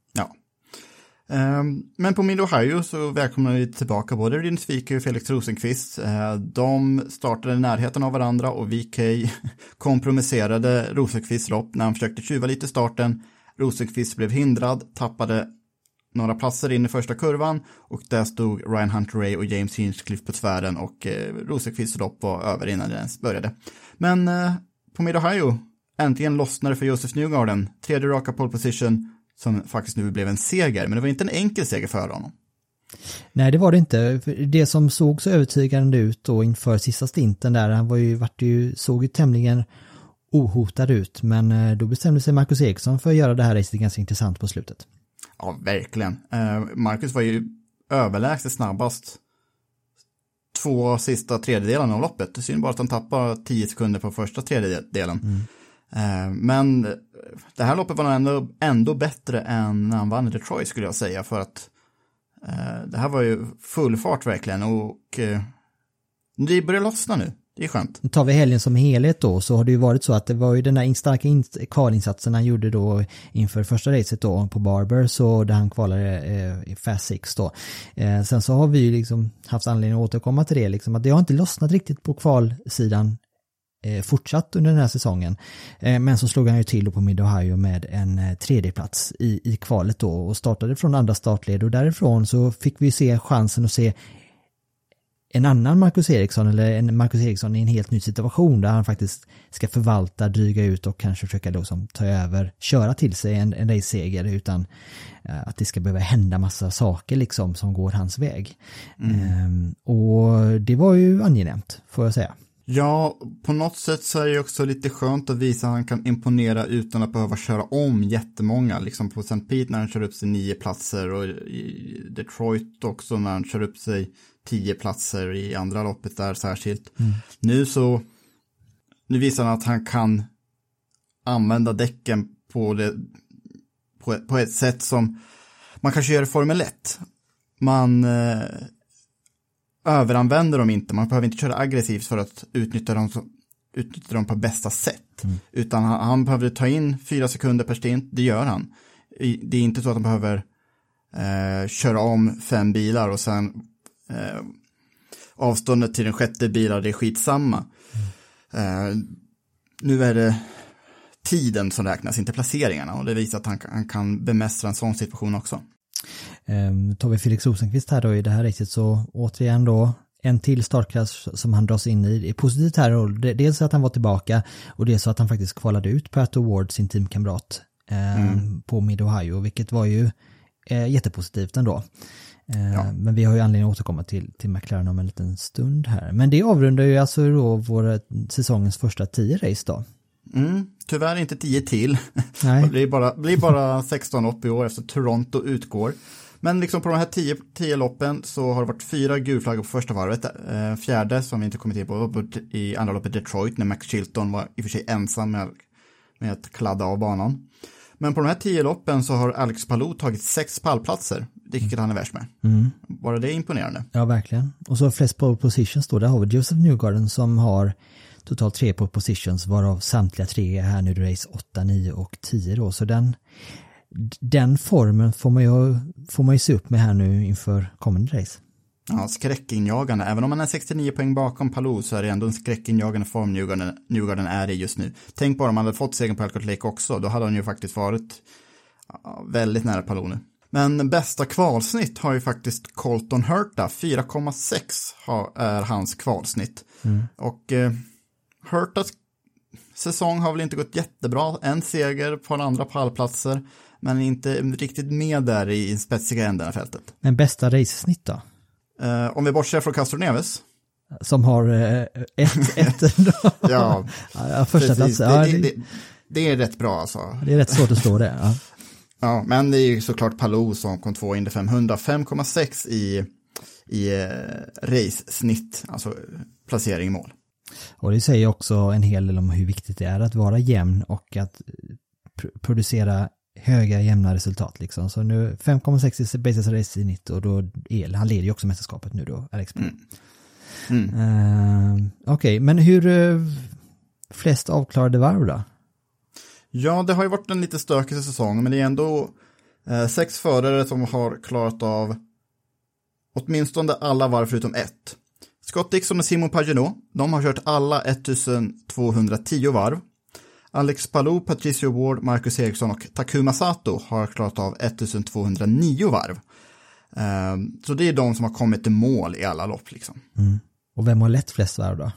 Ehm, men på Mid Ohio så välkomnar vi tillbaka både Rin Svike och Felix Rosenqvist. Ehm, de startade i närheten av varandra och VK [LAUGHS] kompromisserade Rosenqvists lopp när han försökte tjuva lite i starten. Rosenqvist blev hindrad, tappade några platser in i första kurvan och där stod Ryan Hunter Ray och James Hinchcliffe på tvären och eh, Rosenqvists lopp var över innan det ens började. Men eh, på Mid Ohio äntligen lossnade för Josef Newgarden, tredje raka pole position som faktiskt nu blev en seger, men det var inte en enkel seger för honom. Nej, det var det inte. Det som såg så övertygande ut då inför sista stinten där, han var ju, vart ju, såg ju tämligen ohotad ut, men eh, då bestämde sig Marcus Eriksson för att göra det här racet ganska intressant på slutet. Ja, verkligen. Eh, Marcus var ju överlägset snabbast två sista tredjedelarna av loppet. Det synd bara att han tappar tio sekunder på första tredjedelen. Eh, Eh, men det här loppet var nog ändå, ändå bättre än när han vann i Detroit skulle jag säga för att eh, det här var ju full fart verkligen och eh, det börjar lossna nu. Det är skönt. Tar vi helgen som helhet då så har det ju varit så att det var ju den där starka in- kvalinsatsen han gjorde då inför första racet då på Barber så där han kvalade eh, i Fast Six då. Eh, sen så har vi ju liksom haft anledning att återkomma till det liksom att det har inte lossnat riktigt på kvalsidan fortsatt under den här säsongen. Eh, men så slog han ju till på Mid Ohio med en eh, tredjeplats i, i kvalet då och startade från andra startled och därifrån så fick vi se chansen att se en annan Marcus Eriksson eller en Marcus Eriksson i en helt ny situation där han faktiskt ska förvalta, dryga ut och kanske försöka då som ta över, köra till sig en, en raceseger utan eh, att det ska behöva hända massa saker liksom som går hans väg. Ehm, och det var ju angenämt får jag säga. Ja, på något sätt så är det också lite skönt att visa att han kan imponera utan att behöva köra om jättemånga. Liksom på St. Pete när han kör upp sig nio platser och i Detroit också när han kör upp sig tio platser i andra loppet där särskilt. Nu så, nu visar han att han kan använda däcken på, det, på, på ett sätt som man kanske gör i Formel 1. Man eh, överanvänder dem inte, man behöver inte köra aggressivt för att utnyttja dem, utnyttja dem på bästa sätt. Utan han, han behöver ta in fyra sekunder per stint, det gör han. Det är inte så att han behöver eh, köra om fem bilar och sen eh, avståndet till den sjätte bilen, det är skitsamma. Eh, nu är det tiden som räknas, inte placeringarna. Och det visar att han, han kan bemästra en sån situation också. Um, tar vi Felix Rosenqvist här då i det här racet så återigen då en till startklass som han dras in i. Det är positivt här och dels att han var tillbaka och dels så att han faktiskt kvalade ut Pat Ward, sin teamkamrat, ehm, på Mid Ohio, vilket var ju eh, jättepositivt ändå. Eh, Ja. Men vi har ju anledning att återkomma till, till McLaren om en liten stund här. Men det avrundar ju alltså då våra säsongens första tio race då. Mm, tyvärr inte 10 till. Nej. [LAUGHS] Det blir bara, blir bara 16 lopp i år efter Toronto utgår. Men liksom på de här 10, 10 loppen så har det varit fyra gulflaggor på första varvet. Eh, fjärde som vi inte kommit in på i andra loppet Detroit när Max Chilton var i och för sig ensam med, med att kladda av banan. Men på de här 10 loppen så har Alex Palou tagit sex pallplatser, vilket han är värst med. Bara det är imponerande. Ja, verkligen. Och så flest pole positions då, där har vi Joseph Newgarden som har totalt tre pole positions, varav samtliga tre är här nu race 8, 9 och 10 då. Så den, den formen får man, ju, får man ju se upp med här nu inför kommande race. Ja, skräckinjagande. Även om man är 69 poäng bakom Palou så är det ändå en skräckinjagande form Newgarden, Newgarden är i just nu. Tänk bara om han hade fått segern på Elkhart Lake också, då hade han ju faktiskt varit väldigt nära Palou nu. Men bästa kvalsnitt har ju faktiskt Colton Hurta, 4,6 har- är hans kvalsnitt. Och eh, Hurtas säsong har väl inte gått jättebra. En seger på andra pallplatser, men inte riktigt med där i spetsiga änden av fältet. Men bästa racesnitt då? Eh, om vi bortser från Castro Neves. Som har eh, ett, [LAUGHS] ett Ja, ja, första plats. Ja, det, det, det, är rätt bra alltså. det är rätt svårt att slå det. Ja. Ja, men det är ju såklart Palou som kom två Indy 500, 5,6 i, i eh, race-snitt, alltså placering i mål. Och det säger också en hel del om hur viktigt det är att vara jämn och att pr- producera höga jämna resultat liksom. Så nu 5,6 i basis race i 90 och då är, han leder ju också mästerskapet nu då, Alex Mm. Uh, Okej, men hur uh, flest avklarade varv då? Ja, det har ju varit en lite stökig säsong, men det är ändå eh, sex förare som har klarat av åtminstone alla varv förutom ett. Scott Dixon och Simon Pagenaud, de har kört alla 1210 varv. Alex Palou, Patricio Ward, Marcus Eriksson och Takuma Sato har klarat av 1209 varv. Eh, så det är de som har kommit till mål i alla lopp liksom. Och vem har lett flest varv då?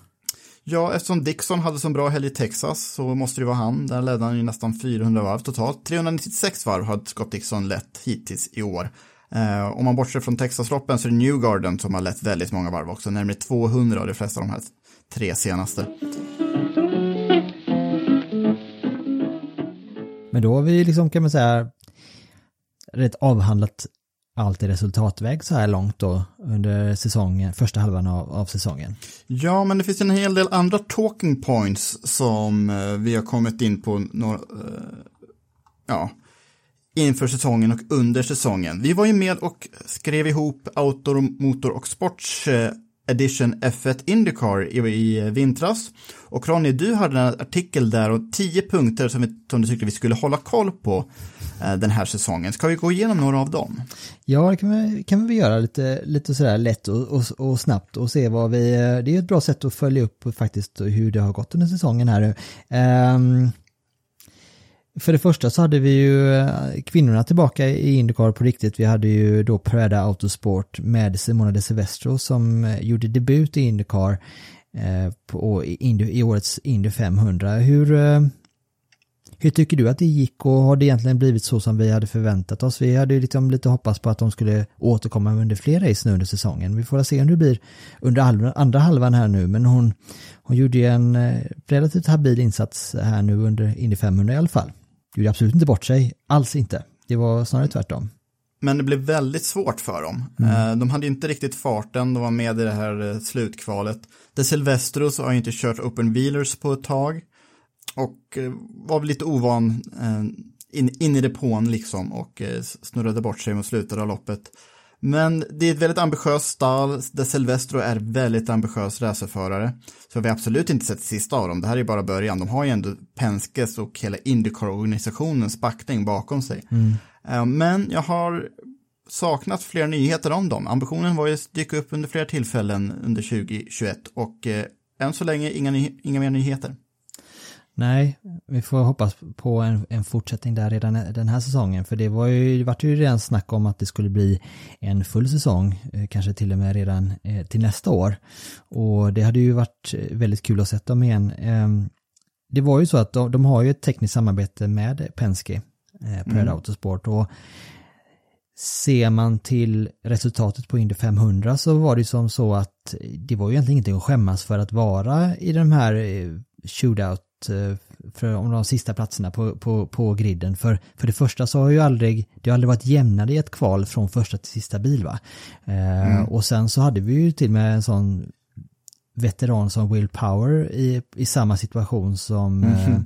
Ja, eftersom Dixon hade så bra helg i Texas så måste det vara han. Där ledde han ju nästan 400 varv totalt. 396 varv har Scott Dixon lett hittills i år. Eh, om man bortser från Texasloppen så är det Newgarden som har lett väldigt många varv också. Närmare 200 av de flesta av de här tre senaste. Men då har vi liksom kan man säga rätt avhandlat allt i resultatväg så här långt då under säsongen, första halvan av, av säsongen. Ja, men det finns en hel del andra talking points som eh, vi har kommit in på några, eh, ja, inför säsongen och under säsongen. Vi var ju med och skrev ihop Outdoor, Motor och Sports eh, Edition F1 Indycar i, i vintras. Och Ronny, du hade en artikel där och tio punkter som, vi, som du tyckte vi skulle hålla koll på eh, den här säsongen. Ska vi gå igenom några av dem? Ja, det kan vi, kan vi göra lite, lite sådär lätt och, och, och snabbt och se vad vi, eh, det är ett bra sätt att följa upp faktiskt hur det har gått under säsongen här nu. Ehm, för det första så hade vi ju eh, kvinnorna tillbaka i Indycar på riktigt. Vi hade ju då Prada Autosport med Simona de Silvestro som eh, gjorde debut i Indycar eh, på, i, årets Indy 500. Hur, hur tycker du att det gick och har det egentligen blivit så som vi hade förväntat oss? Vi hade ju liksom lite hoppats på att de skulle återkomma under fler race nu under säsongen. Vi får se hur det blir under andra halvan här nu, men hon, hon gjorde ju en relativt habil insats här nu under Indy 500 i alla fall. Gjorde absolut inte bort sig, alls inte. Det var snarare tvärtom. Men det blev väldigt svårt för dem. Eh, De hade inte riktigt farten, de var med i det här eh, slutkvalet. De Silvestros har inte kört open wheelers på ett tag. Och eh, var väl lite ovan in, in i depån liksom och snurrade bort sig mot slutet av loppet. Men det är ett väldigt ambitiöst stall. De Silvestro är väldigt ambitiös racerförare. Så vi har absolut inte sett sista av dem. Det här är bara början. De har ju ändå Penskes och hela Indycar-organisationens backning bakom sig. Eh, Men jag har saknat fler nyheter om dem. Ambitionen var ju att dyka upp under flera tillfällen under 2021 och eh, än så länge inga, inga mer nyheter. Nej, vi får hoppas på en, en fortsättning där redan den här säsongen. För det var ju, det vart ju redan snack om att det skulle bli en full säsong, eh, kanske till och med redan eh, till nästa år. Och det hade ju varit eh, väldigt kul att se dem igen. Ehm, Det var ju så att de, de har ju ett tekniskt samarbete med Penske, eh, Pred Autosport. Och ser man till resultatet på Indy 500 så var det som så att det var ju egentligen ingenting att skämmas för att vara i de här shootout för om de sista platserna på, på, på griden. För, för det första så har ju aldrig, det har aldrig varit jämnare i ett kval från första till sista bil va. Eh, Och sen så hade vi ju till och med en sån veteran som Will Power i, i samma situation som eh,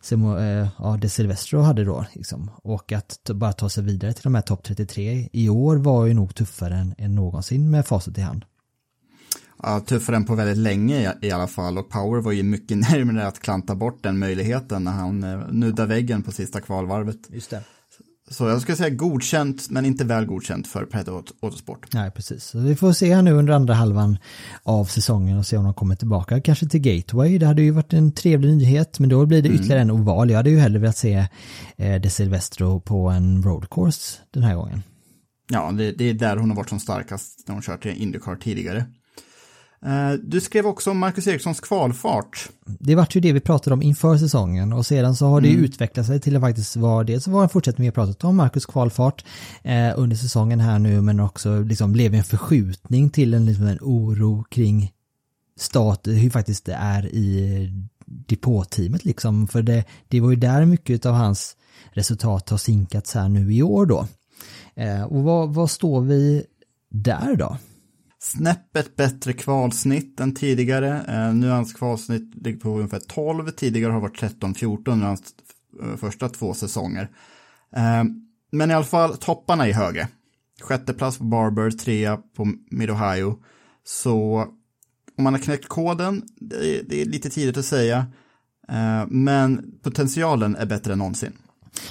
Simo, eh, ja, De Silvestro hade då. Liksom. Och att bara ta sig vidare till de här topp 33 i år var ju nog tuffare än, än någonsin med facit i hand. Ja, tuffare än på väldigt länge i, alla fall och Power var ju mycket [LAUGHS] närmare att klanta bort den möjligheten när han eh, nuddade väggen på sista kvalvarvet. Just det. Så jag skulle säga godkänt men inte väl godkänt för Aut- Autosport. Nej, precis. Så vi får se här nu under andra halvan av säsongen och se om de kommer tillbaka. Kanske till Gateway, det hade ju varit en trevlig nyhet, men då blir det ytterligare en oval. Jag hade ju hellre velat se eh, De Silvestro på en road course den här gången. Ja, det, det är där hon har varit som starkast när hon kört i Indycar tidigare. Eh, Du skrev också om Marcus Erikssons kvalfart. Det vart ju det vi pratade om inför säsongen och sedan så har det Mm. utvecklat sig till att faktiskt vara det så var en fortsättning vi har pratat om Marcus kvalfart eh, under säsongen här nu men också liksom blev en förskjutning till en, liksom en oro kring stat, hur faktiskt det är i depåteamet liksom för det, det var ju där mycket av hans resultat har sinkats här nu i år då. Eh, och vad, vad står vi där då? Snäppet bättre kvalsnitt än tidigare. Eh, nu är hans kvalsnitt ligger på ungefär 12. Tidigare har det varit 13-14 under hans eh, första två säsonger. Eh, men i alla fall topparna är högre. Sjätte plats på Barber, trea på Mid-Ohio. Så om man har knäckt koden, det är, det är lite tidigt att säga. Eh, men potentialen är bättre än någonsin.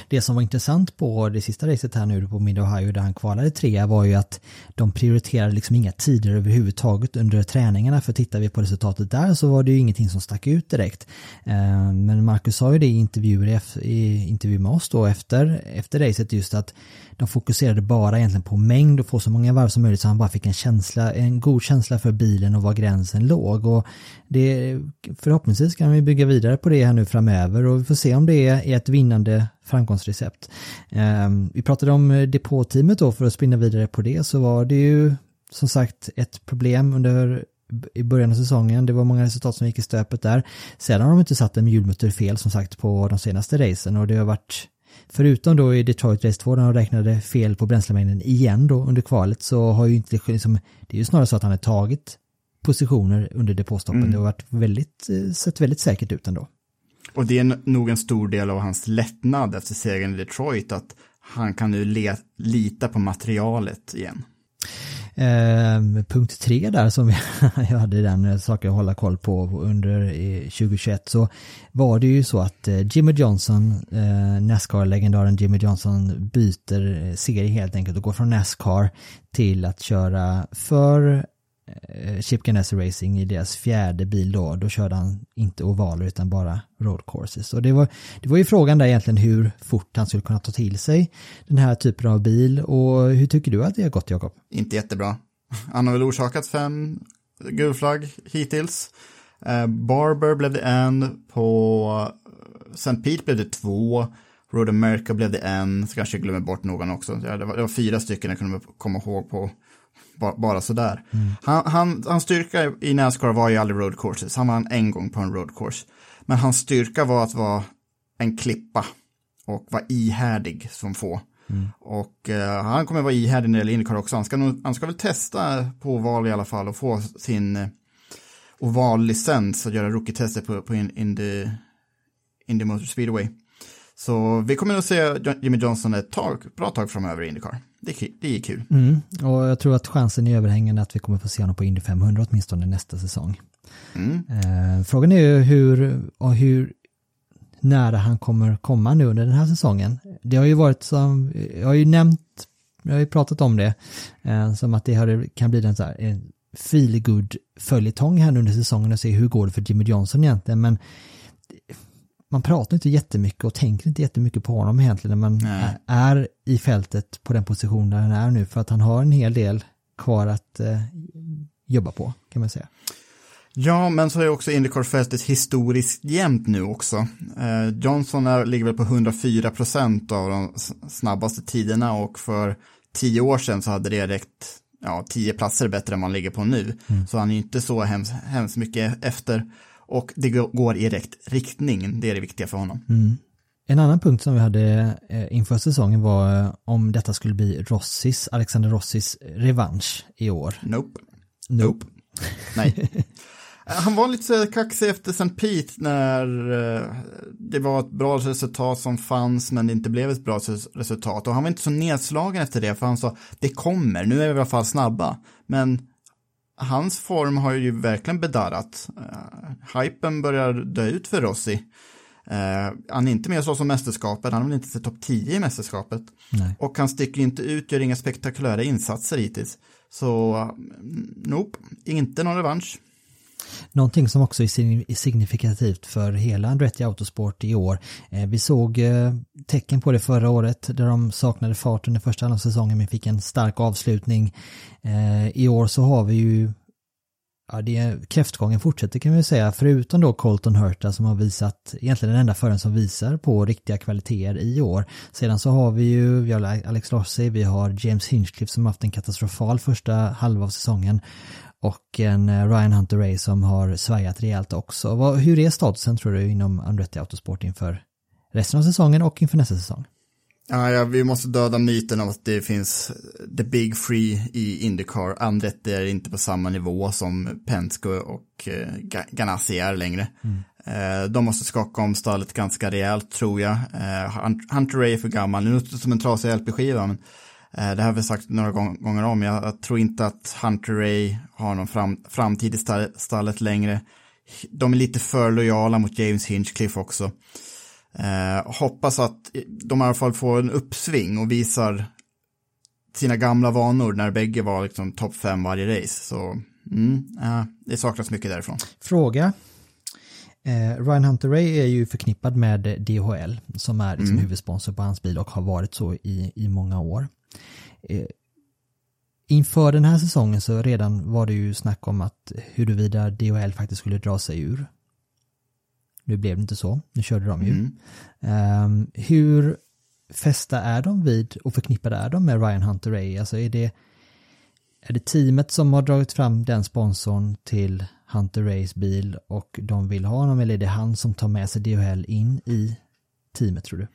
Det som var intressant på det sista racet här nu på Mid-Ohio där han kvalade trea var ju att de prioriterade liksom inga tider överhuvudtaget under träningarna för tittar vi på resultatet där så var det ju ingenting som stack ut direkt. Eh, men Marcus sa ju det i intervjuer i intervju med oss då efter, efter racet just att de fokuserade bara egentligen på mängd och få så många varv som möjligt så han bara fick en känsla, en god känsla för bilen och var gränsen låg och det, förhoppningsvis kan vi bygga vidare på det här nu framöver och vi får se om det är ett vinnande framgångsrecept. Ehm, vi pratade om eh, depåteamet då för att spinna vidare på det så var det ju som sagt ett problem under i början av säsongen. Det var många resultat som gick i stöpet där. Sedan har de inte satt en hjulmutter fel som sagt på de senaste racen och det har varit Förutom då i Detroit Race 2 när de räknade fel på bränslemängden igen då under kvalet så har ju inte liksom, det är ju snarare så att han har tagit positioner under depåstoppen. Det har varit väldigt, eh, sett väldigt säkert ut ändå. Och det är nog en stor del av hans lättnad efter segern i Detroit att han kan nu le- lita på materialet igen. Eh, punkt tre där som [LAUGHS] jag hade den saken att hålla koll på under eh, 2021 så var det ju så att eh, Jimmy Johnson, eh, Nascar-legendaren Jimmy Johnson byter eh, serie helt enkelt och går från Nascar till att köra för Eh, Chip Ganassi Racing i deras fjärde bil då. Då körde han inte ovaler utan bara road courses. Och det var, det var ju frågan där egentligen hur fort han skulle kunna ta till sig den här typen av bil och hur tycker du att det har gått Jakob? Inte jättebra. Han har väl orsakat fem gulflagg hittills. Eh, Barber blev det en, på eh, St. Pete blev det två, Road America blev det en, så kanske jag glömmer bort någon också. Det var, det var fyra stycken jag kunde komma ihåg på ba- bara sådär. Han, han, hans styrka i Nascar var ju aldrig road courses, han vann en gång på en road course. Men hans styrka var att vara en klippa och vara ihärdig som få. Och eh, han kommer vara ihärdig när det gäller Indycar också. Han ska, nog, han ska väl testa på oval i alla fall och få sin eh, ovallicens och göra rookie-tester på, på in, Indy, Indy Motor Speedway. Så vi kommer nog se Jimmy Johnson ett tag, bra tag framöver i Indycar. Det, är ki- det är kul. Mm. Och jag tror att chansen är överhängande att vi kommer få se honom på Indy 500 åtminstone nästa säsong. Mm. Eh, frågan är ju hur, och hur nära han kommer komma nu under den här säsongen. Det har ju varit som, jag har ju nämnt, jag har ju pratat om det, eh, som att det har, kan bli en så här, en feel good följetong här nu under säsongen och se hur går det för Jimmy Johnson egentligen, men man pratar inte jättemycket och tänker inte jättemycket på honom egentligen när man Nej. är i fältet på den position där han är nu för att han har en hel del kvar att eh, jobba på kan man säga. Ja, men så är också Indycar-fältet historiskt jämnt nu också. Eh, Johnson är, ligger väl på 104 procent av de snabbaste tiderna och för tio år sedan så hade det räckt ja, tio platser bättre än man ligger på nu. Så han är inte så hemskt, hemskt mycket efter. Och det gå- går i rätt riktning, det är det viktiga för honom. En annan punkt som vi hade eh, inför säsongen var eh, om detta skulle bli Rossis, Alexander Rossis revansch i år. Nope. Nope. Nej. [LAUGHS] Han var lite kaxig efter St. Pete när eh, det var ett bra resultat som fanns men det inte blev ett bra res- resultat. Och han var inte så nedslagen efter det för han sa det kommer, nu är vi i alla fall snabba. Men hans form har ju verkligen bedarrat. Uh, hypen börjar dö ut för Rossi. Eh, han är inte med så som mästerskapet, han har väl inte sett topp 10 i mästerskapet. Nej. Och han sticker inte ut, gör inga spektakulära insatser hittills. Så, mm, nope, inte någon revansch. Någonting som också är signifikativt för hela Andretti Autosport i år. Eh, vi såg eh, tecken på det förra året där de saknade fart under första halvan av säsongen men fick en stark avslutning. Eh, I år så har vi ju ja, det, kräftgången fortsätter kan vi säga, förutom då Colton Hurta som har visat, egentligen den enda föraren som visar på riktiga kvaliteter i år. Sedan så har vi ju, vi har Alex Rossi, vi har James Hinchcliffe som haft en katastrofal första halva av säsongen och en eh, Ryan Hunter Ray som har svajat rejält också. Vad, hur är statusen tror du inom Andretti Autosport inför resten av säsongen och inför nästa säsong? Ja, ja, vi måste döda myten om att det finns the big free i Indycar. Andretti är inte på samma nivå som Penske och eh, Ganassi är längre. Mm. Eh, de måste skaka om stallet ganska rejält tror jag. Eh, Hunter Ray är för gammal, nu låter det som en trasig LP-skiva, men det har vi sagt några gånger om. Jag, jag, tror inte att Hunter Ray har någon fram, framtid i stallet längre. De är lite för lojala mot James Hinchcliffe också. Eh, hoppas att de i alla fall får en uppsving och visar sina gamla vanor när bägge var liksom topp fem varje race. Så mm, eh, det saknas mycket därifrån. Fråga. Eh, Ryan Hunter Ray är ju förknippad med DHL som är liksom mm. huvudsponsor på hans bil och har varit så i, i många år. Eh, inför den här säsongen så redan var det ju snack om att huruvida DHL faktiskt skulle dra sig ur nu blev det inte så, nu körde de ju. Mm. Um, hur fästa är de vid och förknippade är de med Ryan Hunter Ray? Alltså är det, är det teamet som har dragit fram den sponsorn till Hunter Rays bil och de vill ha honom eller är det han som tar med sig DHL in i teamet tror du?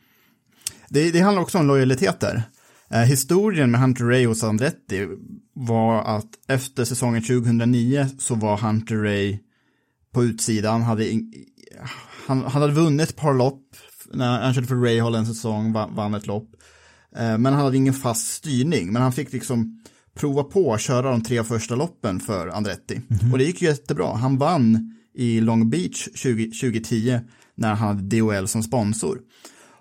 Det, det handlar också om lojaliteter. Eh, historien med Hunter Ray hos Andretti var att efter säsongen 2009 så var Hunter Ray på utsidan, hade in, han, han hade vunnit ett par lopp när han körde för Rahal en säsong, vann, ett lopp. Eh, men han hade ingen fast styrning, men han fick liksom prova på att köra de tre första loppen för Andretti. Mm -hmm. Och det gick jättebra. Han vann i Long Beach 20, 2010 när han hade DOL som sponsor.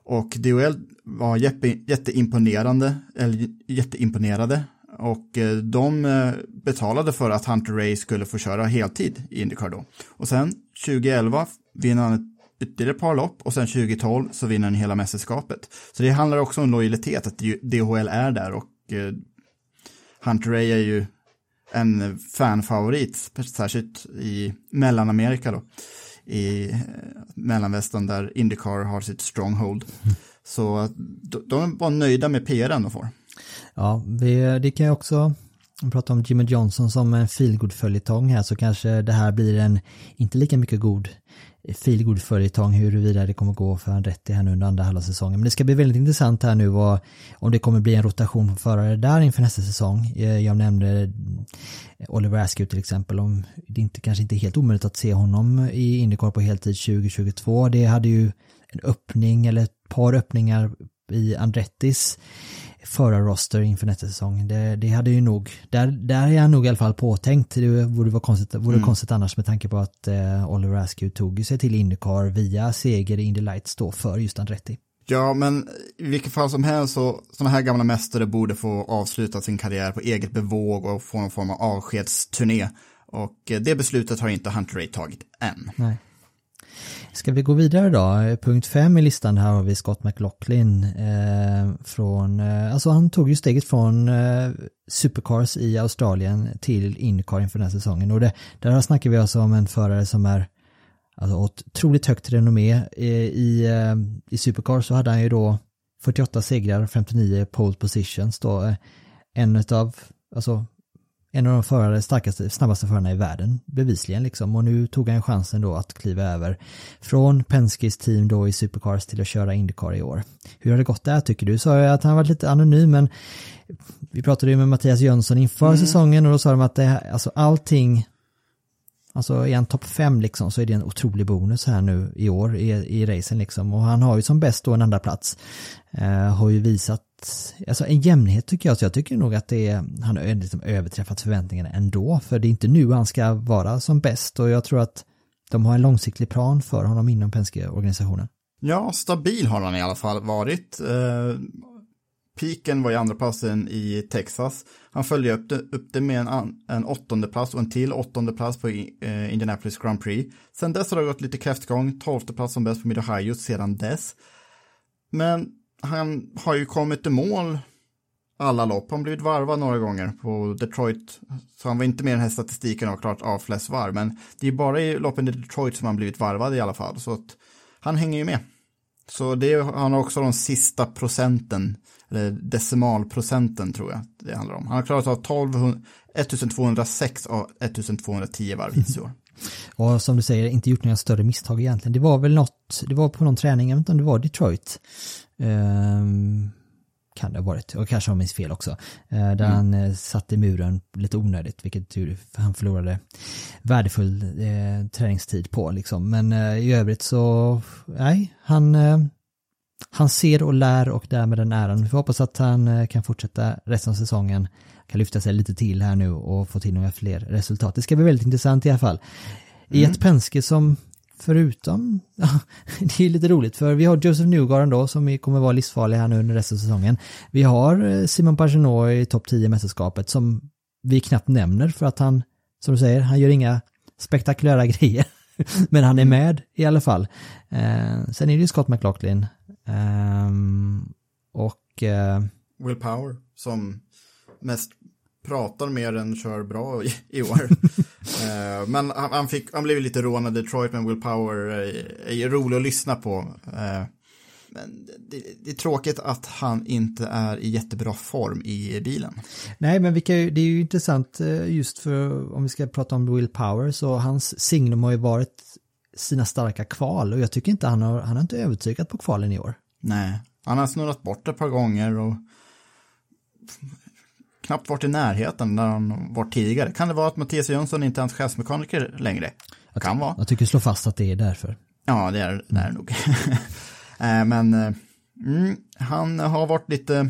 Och DHL var jätte, jätteimponerande, eller jätteimponerade. Och eh, de eh, betalade för att Hunter Ray skulle få köra heltid i Indycar då. Och sen 2011 vinner han ett ytterligare ett par lopp och sen 2012 så vinner han hela mästerskapet. Så det handlar också om lojalitet, att DHL är där och eh, Hunter Ray är ju en fanfavorit, särskilt i Mellanamerika då, i eh, mellanvästern där Indycar har sitt stronghold. Mm. Så de var nöjda med PRn de får. Ja, det kan jag också prata om Jimmy Johnson som en feelgood följetong här så kanske det här blir en inte lika mycket god feelgood följetong huruvida det kommer gå för Andretti här nu under andra halva säsongen. Men det ska bli väldigt intressant här nu vad, om det kommer bli en rotation på förare där inför nästa säsong. Eh, jag nämnde eh, Oliver Askew till exempel, om det inte, kanske inte är helt omöjligt att se honom i Indycar på heltid 2022. Det hade ju en öppning eller ett par öppningar i Andrettis förarroster inför nästa säsong. Det, det, hade ju nog, där, där är jag nog i alla fall påtänkt. Det vore vara konstigt, vore mm. konstigt annars med tanke på att eh, Oliver Askew tog sig till Indycar via seger i Indy Lights då för just Andretti. Ja, men i vilket fall som helst så sådana här gamla mästare borde få avsluta sin karriär på eget bevåg och få någon form av avskedsturné. Och eh, det beslutet har inte Hunter Ray tagit än. Nej. Ska vi gå vidare då? Punkt 5 i listan här har vi Scott McLaughlin eh, från, eh, alltså han tog ju steget från eh, Supercars i Australien till Indycar inför den här säsongen och det, där snackar vi alltså om en förare som är alltså otroligt högt renommé. Eh, I, eh, i Supercars så hade han ju då 48 segrar, 59 pole positions då. Eh, en av, alltså en av de förare, starkaste, snabbaste förarna i världen, bevisligen liksom. Och nu tog han chansen då att kliva över från Penskes team då i Supercars till att köra Indycar i år. Hur har det gått där tycker du? Sa ju att han var lite anonym, men vi pratade ju med Mattias Jönsson inför mm. säsongen och då sa de att det, alltså allting Alltså är han topp fem liksom så är det en otrolig bonus här nu i år i, i racen liksom. Och han har ju som bäst då en andra plats. Eh, har ju visat, alltså en jämnhet tycker jag, så jag tycker nog att det är, han har liksom överträffat förväntningarna ändå. För det är inte nu han ska vara som bäst och jag tror att de har en långsiktig plan för honom inom Penske-organisationen. Ja, stabil har han i alla fall varit. Eh, Piken var i andra platsen i Texas. Han följde upp det, upp det med en, en åttonde plats och en till åttonde plats på eh, Indianapolis Grand Prix. Sen dess har det gått lite kräftgång, tolfte plats som bäst på Mid-Ohio sedan dess. Men han har ju kommit i mål alla lopp. Han har blivit varvad några gånger på Detroit. Så han var inte med i den här statistiken och klart av flest varv. Men det är bara i loppen i Detroit som han blivit varvad i alla fall. Så att han hänger ju med. Så det, han har också de sista procenten, eller decimalprocenten tror jag det handlar om. Han har klarat av 1200, 1206 av 1210 varv hittills i år. [LAUGHS] Och som du säger, inte gjort några större misstag egentligen. Det var väl något, det var på någon träning, jag vet inte om det var Detroit. Um, kan det ha varit, och kanske har minns fel också. Uh, där mm. han uh, satte muren lite onödigt, vilket tur, han förlorade värdefull uh, träningstid på liksom. Men i övrigt så, nej, han han ser och lär och därmed den äran. Vi hoppas att han kan fortsätta resten av säsongen kan lyfta sig lite till här nu och få till några fler resultat. Det ska bli väldigt intressant i alla fall. I mm. ett Penske som förutom, [LAUGHS] det är lite roligt för vi har Joseph Newgarden då som kommer vara livsfarlig här nu under resten av säsongen. Vi har eh, Simon Pagenaud i topp 10 mästerskapet som vi knappt nämner för att han, som du säger, han gör inga spektakulära [LAUGHS] grejer. Men han är mm. med i alla fall. Eh, sen är det ju Scott McLaughlin. Eh, och... Eh, Will Power som mest pratar mer än kör bra i, i år. uh, [LAUGHS] men han, han, fick, han blev lite rånad i Detroit, men Will Power är, är rolig att lyssna på. Uh, men det, det, är tråkigt att han inte är i jättebra form i bilen. Nej, men vilka, det är ju intressant eh, just för om vi ska prata om Will Power så hans signum har ju varit sina starka kval och jag tycker inte han har, han har inte övertygat på kvalen i år. Nej, han har snurrat bort ett par gånger och knappt varit i närheten där han var tidigare. Kan det vara att Mattias Jönsson inte är hans chefsmekaniker längre? Jag kan vara. Jag tycker slå fast att det är därför. Ja, det är det är nog. [LAUGHS] Eh, men eh, mm, han har varit lite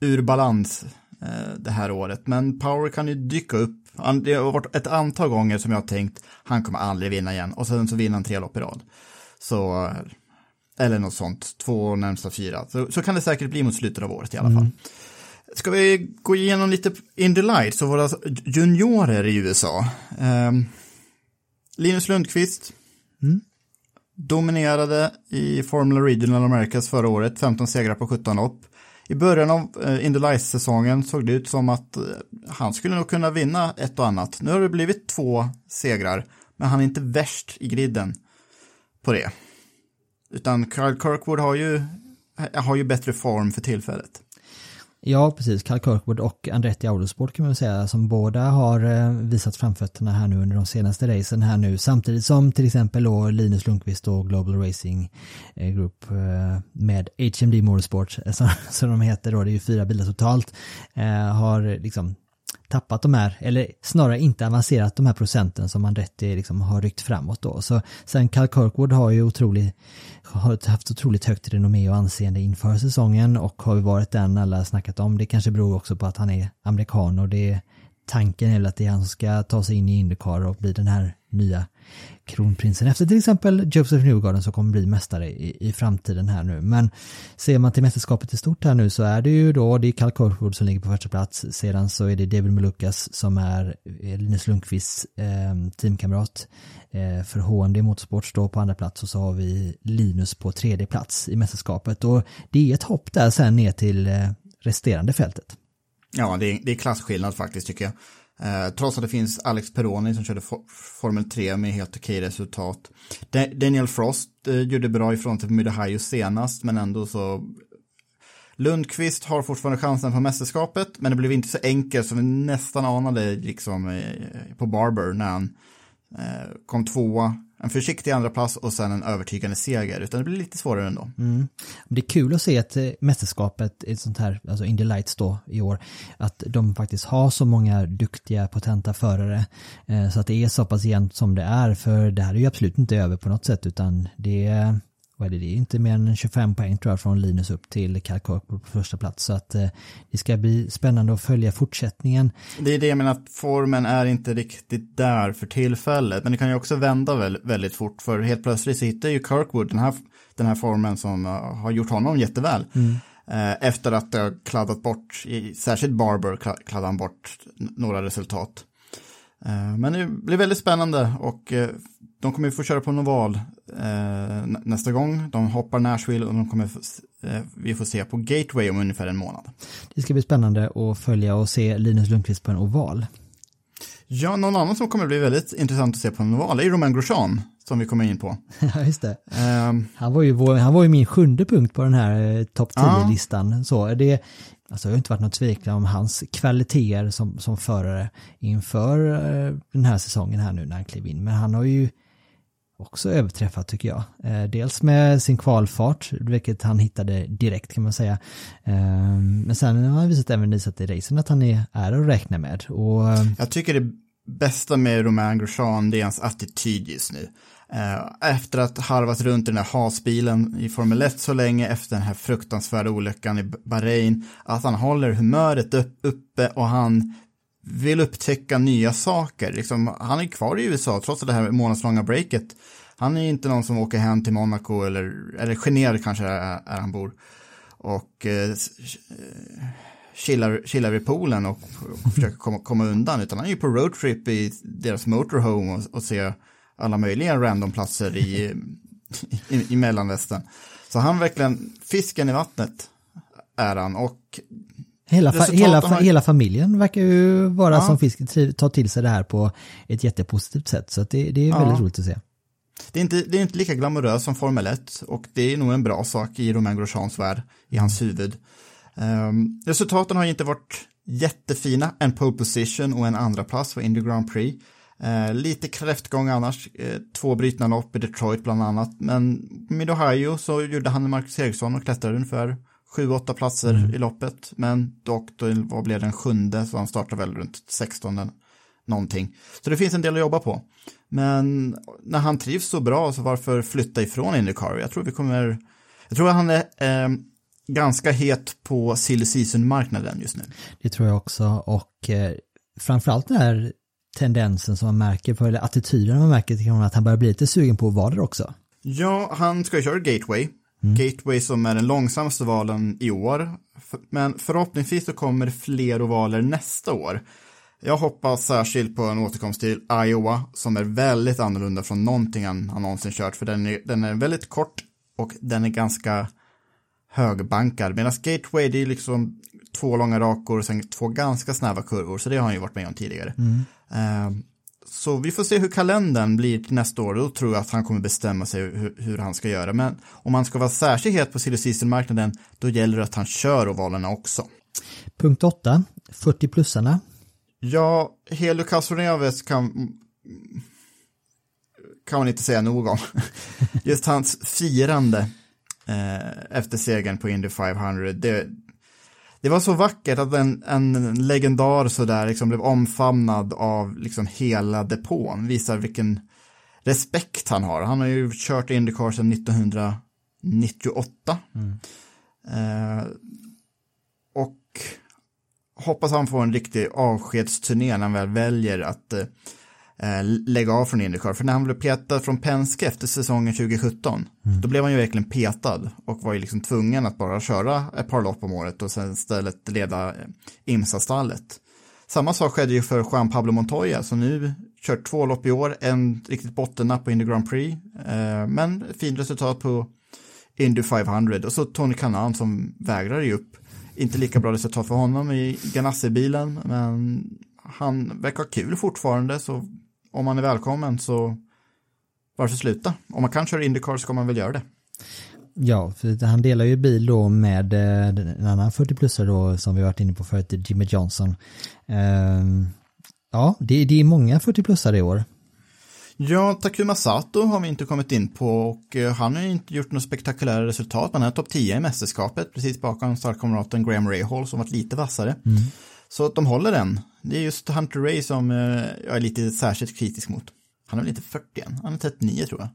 ur balans eh, det här året. Men Power kan ju dyka upp. Det har varit ett antal gånger som jag har tänkt han kommer aldrig vinna igen och sen så vinner han tre lopp i rad. Så, eller något sånt, två närmsta fyra. Så, så kan det säkert bli mot slutet av året i alla fall. Mm. Ska vi gå igenom lite Indy Lights och våra juniorer i USA? Um, Linus Lundqvist mm. dominerade i Formula Regional Americas förra året, 15 segrar på 17 lopp. I början av uh, Indy Lights-säsongen såg det ut som att uh, han skulle nog kunna vinna ett och annat. Nu har det blivit två segrar, men han är inte värst i griden på det. Utan Kyle Kirkwood har ju, har ju bättre form för tillfället. Ja, precis. Carl Kirkwood och Andretti Autosport kan man säga som båda har eh, visat framfötterna här nu under de senaste racen här nu samtidigt som till exempel då Linus Lundqvist och Global Racing eh, Group eh, med HMD Motorsport [LAUGHS] som de heter då, det är ju fyra bilar totalt, har liksom tappat de här, eller snarare inte avancerat de här procenten som man Andretti liksom har ryckt framåt då. Så sen Cal Kirkwood har ju otroligt, har haft otroligt högt renommé och anseende inför säsongen och har ju varit den alla snackat om. Det kanske beror också på att han är amerikan och det är tanken är att det är han som ska ta sig in i Indycar och bli den här nya kronprinsen efter till exempel Joseph Newgarden som kommer bli mästare i, i framtiden här nu. Men ser man till mästerskapet i stort här nu så är det ju då, det är Cal Kirkwood som ligger på första plats. Sedan så är det David Malukas som är Linus Lundqvists eh, teamkamrat eh, för HMD motorsport står på andra plats och så har vi Linus på tredje plats i mästerskapet och det är ett hopp där sen ner till eh, resterande fältet. Ja, det är, det är klasskillnad faktiskt tycker jag. Eh, trots att det finns Alex Peroni som körde for Formel 3 med helt okej resultat. Da Daniel Frost eh, gjorde bra ifrån sig på Mid senast, men ändå så Lundqvist har fortfarande chansen på mästerskapet, men det blev inte så enkelt som vi nästan anade liksom, eh, på Barber när han eh, kom tvåa en försiktig andra plats och sen en övertygande seger, utan det blir lite svårare ändå. Mm. Det är kul att se att eh, mästerskapet, ett sånt här, alltså Indy Lights då i år, att de faktiskt har så många duktiga, potenta förare, eh, så att det är så pass jämnt som det är, för det här är ju absolut inte över på något sätt, utan det är vad är det, inte mer än 25 poäng tror jag från Linus upp till Kirkwood på första plats. Så att eh, det ska bli spännande att följa fortsättningen. Det är det jag menar att formen är inte riktigt där för tillfället. Men det kan ju också vända väldigt, väldigt fort. För helt plötsligt så hittar ju Kirkwood den här, den här formen som uh, har gjort honom jätteväl. Mm. Uh, efter att det har kladdat bort, i, särskilt Barber kladdade han bort några resultat. Uh, men det blir väldigt spännande och de kommer få köra på en oval eh, nästa gång. De hoppar Nashville och de kommer få, eh, vi får se på Gateway om ungefär en månad. Det ska bli spännande att följa och se Linus Lundqvist på en oval. Ja, någon annan som kommer bli väldigt intressant att se på en oval är Romain Grosjean som vi kommer in på. [LAUGHS] Ja, just det. Um, han, var ju vår, han var ju min sjunde punkt på den här eh, topp 10-listan. Ja. Så det, alltså det har inte varit något tvivel om hans kvaliteter som, som förare inför eh, den här säsongen här nu när han klev in. Men han har ju också överträffat tycker jag. Eh, dels med sin kvalfart, vilket han hittade direkt kan man säga. Ehm, men sen har han visat även visat i racen att han är, är att räkna med. Och, ehm, jag tycker det bästa med Romain Grosjean det är hans attityd just nu. Eh, efter att harvat runt i den här hasbilen i Formel 1 så länge efter den här fruktansvärda olyckan i Bahrain, att han håller humöret uppe och han vill upptäcka nya saker. Liksom, han är kvar i USA trots det här månadslånga breaket. Han är inte någon som åker hem till Monaco eller, eller Genève kanske är, är han bor. Och eh, eh chillar, chillar vid poolen och, och försöker komma, komma undan. Utan han är ju på roadtrip i deras motorhome och, och ser alla möjliga randomplatser i, i, i Mellanvästern. Så han verkligen, fisken i vattnet är han och Hela, fa hela, har... hela familjen verkar ju vara ja. som fisk, ta till sig det här på ett jättepositivt sätt. Så det, det är ja. väldigt roligt att se. Det är, inte, det är inte lika glamoröst som Formel 1 och det är nog en bra sak i Romain Grosjeans värld, i hans huvud. Um, resultaten har inte varit jättefina, en pole position och en andra plats för Indy Grand Prix. Uh, lite kräftgång annars, uh, två brytna lopp i Detroit bland annat, men med Ohio så gjorde han Marcus Eriksson och klättrade ungefär sju, åtta platser mm. i loppet, men dock då vad blev den sjunde, så han startar väl runt 16 någonting. Så det finns en del att jobba på. Men när han trivs så bra, så varför flytta ifrån Indycar? Jag tror vi kommer, jag tror att han är eh, ganska het på silly season-marknaden just nu. Det tror jag också och eh, framförallt den här tendensen som man märker på, eller attityden man märker till att han börjar bli lite sugen på att vara där också. Ja, han ska ju köra Gateway. Mm. Gateway som är den långsammaste valen i år. Men förhoppningsvis så kommer fler ovaler nästa år. Jag hoppas särskilt på en återkomst till Iowa som är väldigt annorlunda från någonting han någonsin kört. För den är, den är väldigt kort och den är ganska högbankad. Medan Gateway det är liksom två långa rakor och sen två ganska snäva kurvor. Så det har han ju varit med om tidigare. Mm. Uh, så vi får se hur kalendern blir till nästa år. Då tror jag att han kommer bestämma sig hur, hur han ska göra. Men om han ska vara särskilt het på silly marknaden då gäller det att han kör ovalerna också. Punkt 8, 40-plussarna. Ja, Helio Castroneves kan kan man inte säga nog om. [LAUGHS] Just hans firande eh, efter segern på Indy 500, det, det var så vackert att en, en legendar sådär liksom blev omfamnad av liksom hela depån. Visar vilken respekt han har. Han har ju kört Indycar sedan 1998. Mm. Eh, och hoppas han får en riktig avskedsturné när han väl väljer att eh, lägga av från Indycar. För när han blev petad från Penske efter säsongen 2017, mm. då blev han ju verkligen petad och var ju liksom tvungen att bara köra ett par lopp om året och sen istället leda eh, IMSA-stallet. Samma sak skedde ju för Juan Pablo Montoya som nu kört två lopp i år, en riktigt bottennapp på Indy Grand Prix, eh, men fint resultat på Indy 500 och så Tony Kanan som vägrar ge upp. Inte lika bra resultat för honom i Ganassi-bilen, men han verkar ha kul fortfarande, så om man är välkommen så varför sluta? Om man kan köra Indycar så ska man väl göra det. Ja, för han delar ju bil då med eh, en annan 40-plussare då som vi varit inne på förut, Jimmy Johnson. Ehm, ja, det, det är många 40-plussare i år. Ja, Takuma Sato har vi inte kommit in på och eh, han har inte gjort något spektakulära resultat. Han är topp 10 i mästerskapet, precis bakom startkamraten Graham Rahal som varit lite vassare. Mm. Så att de håller den. Det är just Hunter Ray som eh, jag är lite särskilt kritisk mot. Han är väl inte 40 än, han är 39 tror jag.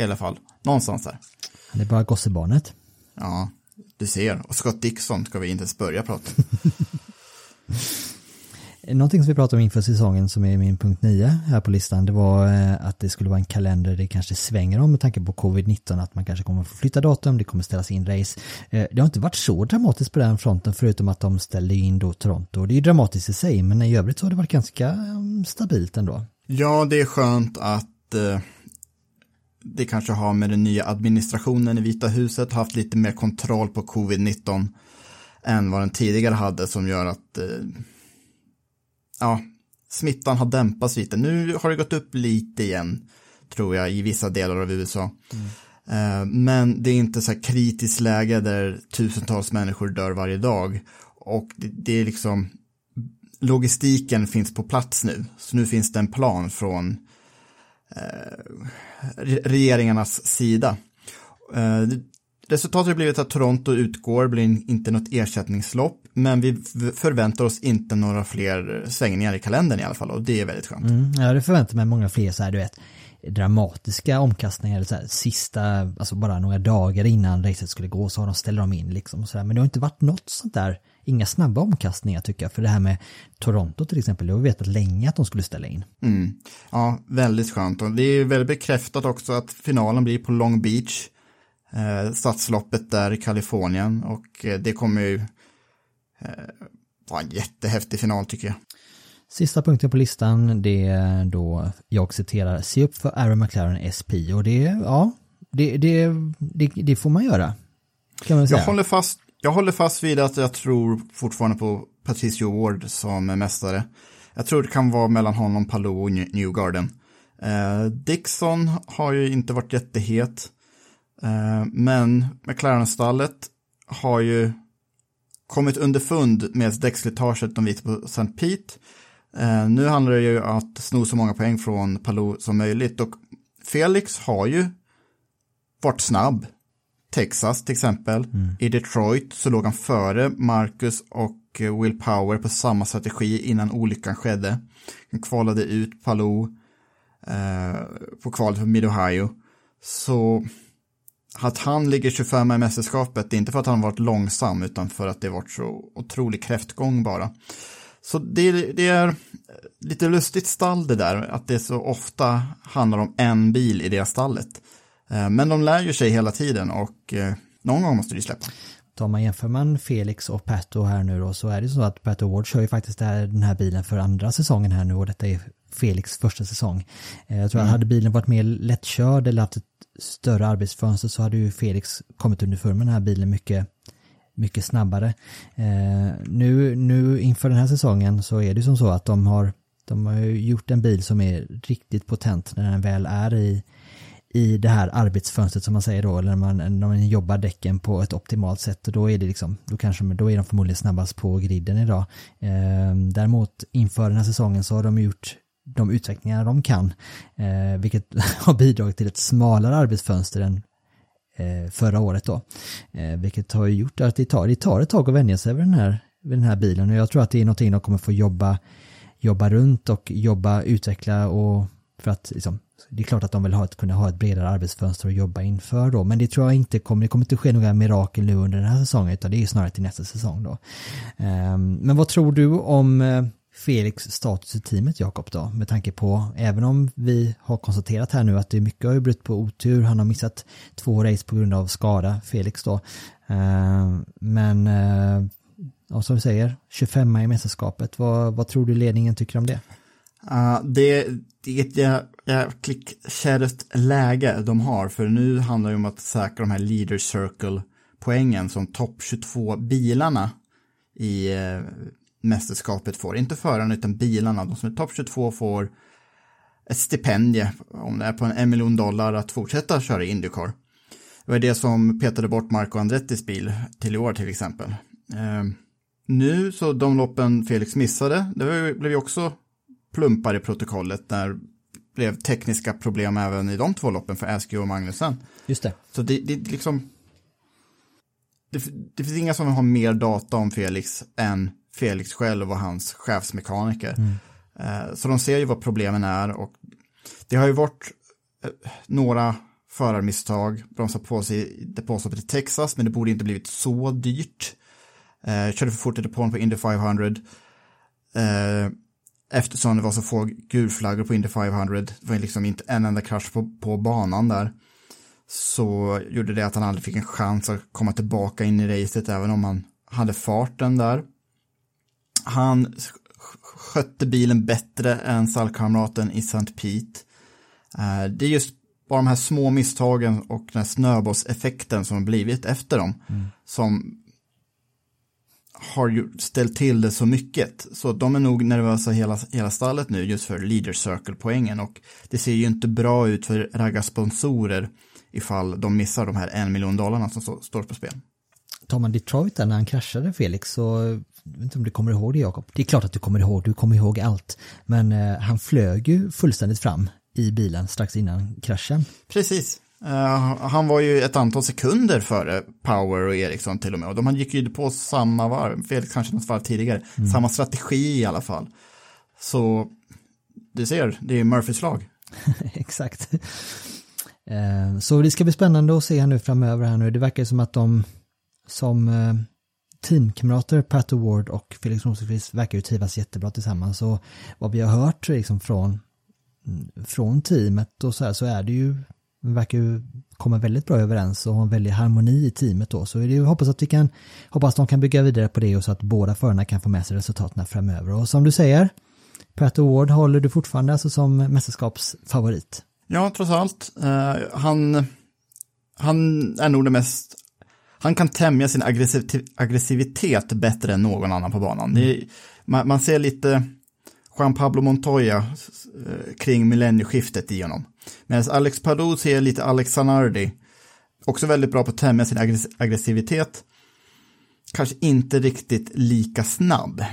I alla fall, någonstans där. Han är bara gossebarnet. Ja, du ser. Och Scott Dixon ska vi inte ens börja prata [LAUGHS] Någonting som vi pratade om inför säsongen som är min punkt 9 här på listan, det var eh, att det skulle vara en kalender det kanske svänger om med tanke på covid-19, att man kanske kommer få flytta datum, det kommer ställas in race. Eh, det har inte varit så dramatiskt på den fronten förutom att de ställde in då Toronto. Det är ju dramatiskt i sig, men i övrigt så har det varit ganska mm, stabilt ändå. Ja, det är skönt att eh, det kanske har med den nya administrationen i Vita huset haft lite mer kontroll på covid-19 än vad den tidigare hade som gör att eh, ja, smittan har dämpats lite. Nu har det gått upp lite igen, tror jag, i vissa delar av USA. Mm. Men det är inte så här kritiskt läge där tusentals människor dör varje dag. Och det, det är liksom, logistiken finns på plats nu. Så nu finns det en plan från eh, regeringarnas sida. Eh, Resultatet har blivit att Toronto utgår, blir inte något ersättningslopp, men vi förväntar oss inte några fler svängningar i kalendern i alla fall och det är väldigt skönt. Mm, ja, det förväntar mig många fler så här, du vet, dramatiska omkastningar, eller så här, sista, alltså bara några dagar innan racet skulle gå så har de ställer de in liksom och så där. Men det har inte varit något sånt där, inga snabba omkastningar tycker jag, för det här med Toronto till exempel, det har vi vetat länge att de skulle ställa in. Mm. Ja, väldigt skönt och det är väldigt bekräftat också att finalen blir på Long Beach, eh, stadsloppet där i Kalifornien och eh, det kommer ju eh, vara en jättehäftig final tycker jag. Sista punkten på listan, det är då, jag citerar, se upp för Aaron McLaren SP och det, ja, det, det, det, det får man göra. Kan man säga. Jag håller, fast, jag håller fast vid att jag tror fortfarande på Patricio Ward som mästare. Jag tror det kan vara mellan honom, Palou och New- Newgarden. Eh, Dixon har ju inte varit jättehet. Eh, men McLaren-stallet har ju kommit underfund med däckslitaget de visar på St. Pete. Eh, nu handlar det ju om att sno så många poäng från Palou som möjligt och Felix har ju varit snabb. Texas till exempel. I Detroit så låg han före Marcus och eh, Will Power på samma strategi innan olyckan skedde. Han kvalade ut Palou eh, på kvalet för Mid-Ohio. Så att han ligger 25 i mästerskapet, det är inte för att han varit långsam utan för att det varit så otrolig kräftgång bara. Så det, det är lite lustigt stall det där, att det så ofta handlar om en bil i det stallet. Eh, Men de lär ju sig hela tiden och eh, någon gång måste de släppa. Tar man jämför man Felix och Pato här nu då så är det så att Pato Ward kör ju faktiskt det den här bilen för andra säsongen här nu och detta är Felix första säsong. Eh, Jag tror att hade bilen varit mer lättkörd eller haft ett större arbetsfönster så hade ju Felix kommit underfund med den här bilen mycket mycket snabbare. Eh, nu, nu inför den här säsongen så är det som så att de har, de har ju gjort en bil som är riktigt potent när den väl är i, i det här arbetsfönstret som man säger då, eller när man, när man jobbar däcken på ett optimalt sätt och då är det liksom, då kanske då är de förmodligen snabbast på griden idag. Eh, däremot inför den här säsongen så har de gjort de utsträckningar de kan, eh, vilket [LAUGHS] har bidragit till ett smalare arbetsfönster än eh, förra året då. Eh, vilket har ju gjort att det tar, det tar ett tag att vänja sig vid den, här, vid den här bilen och jag tror att det är någonting de kommer få jobba, jobba runt och jobba, utveckla och för att liksom, det är klart att de vill ha ett, kunna ha ett bredare arbetsfönster att jobba inför då, men det tror jag inte kommer, det kommer inte ske några mirakel nu under den här säsongen utan det är snarare till nästa säsong då. Ehm, men vad tror du om eh, Felix status i teamet Jakob då? Med tanke på, även om vi har konstaterat här nu att det är mycket har ju brutit på otur, han har missat två race på grund av skada, Felix då. Eh, men, eh, ja, som du säger, 25 i mästerskapet, vad, vad tror du ledningen tycker om det? Uh, det, det är ett jäkligt kärvt läge de har, för nu handlar det om att säkra de här leader circle-poängen som topp 22 bilarna i eh, mästerskapet får. Inte förarna utan bilarna. De som är topp 22 får ett stipendie, om det är på en miljon dollar, att fortsätta köra Indycar. Det var det som petade bort Marco Andrettis bil till i år till exempel. Uh, nu så de loppen Felix missade, det blev ju också plumpar i protokollet när det blev tekniska problem även i de två loppen för Askew och Magnusen. Just det. Så det, det liksom det, det finns inga som har mer data om Felix än Felix själv och hans chefsmekaniker. Eh, Så de ser ju vad problemen är och det har ju varit eh, några förarmisstag, bromsa på sig depåstoppet i Texas, men det borde inte blivit så dyrt. Eh, körde för fort i depån på Indy 500. Eh, eftersom det var så få gulflaggor på Indy 500, det var liksom inte en enda krasch på, på banan där, så gjorde det att han aldrig fick en chans att komma tillbaka in i racet, även om han hade farten där. Han sk- skötte bilen bättre än stallkamraten i St. Pete. Eh, Det är just bara de här små misstagen och den här snöbollseffekten som har blivit efter dem som har ställt till det så mycket. Så de är nog nervösa hela, hela stallet nu just för leader circle-poängen och det ser ju inte bra ut för raggarsponsorer ifall de missar de här en miljon dollarna som stå, står på spel. Tar man Detroit där när han kraschade Felix så, jag vet inte om du kommer ihåg det Jakob? Det är klart att du kommer ihåg, du kommer ihåg allt. Men eh, han flög ju fullständigt fram i bilen strax innan kraschen. Precis. Eh, han var ju ett antal sekunder före Power och Eriksson till och med. Och de gick ju på samma varv, Felix kanske något varv tidigare. Samma strategi i alla fall. Så du ser, det är Murphys lag. [LAUGHS] Exakt. Eh, Så det ska bli spännande att se här nu framöver här nu. Det verkar som att de som eh, teamkamrater, Pat Award och Felix Rosenqvist verkar ju trivas jättebra tillsammans. Och vad vi har hört liksom från, mm, från teamet och så här så är det ju, verkar ju komma väldigt bra överens och ha en väldig harmoni i teamet då. Så det hoppas att vi kan, hoppas de kan bygga vidare på det och så att båda förarna kan få med sig resultaten framöver. Och som du säger, Pat Award håller du fortfarande alltså som mästerskapsfavorit. Ja, trots allt. Eh, han, han är nog det mest... Han kan tämja sin aggressiv, aggressivitet bättre än någon annan på banan. Är, man, man ser lite Juan Pablo Montoya eh, kring millennieskiftet i honom. Medan Alex Pardo ser lite Alex Zanardi. Också väldigt bra på att tämja sin aggress- aggressivitet. Kanske inte riktigt lika snabb.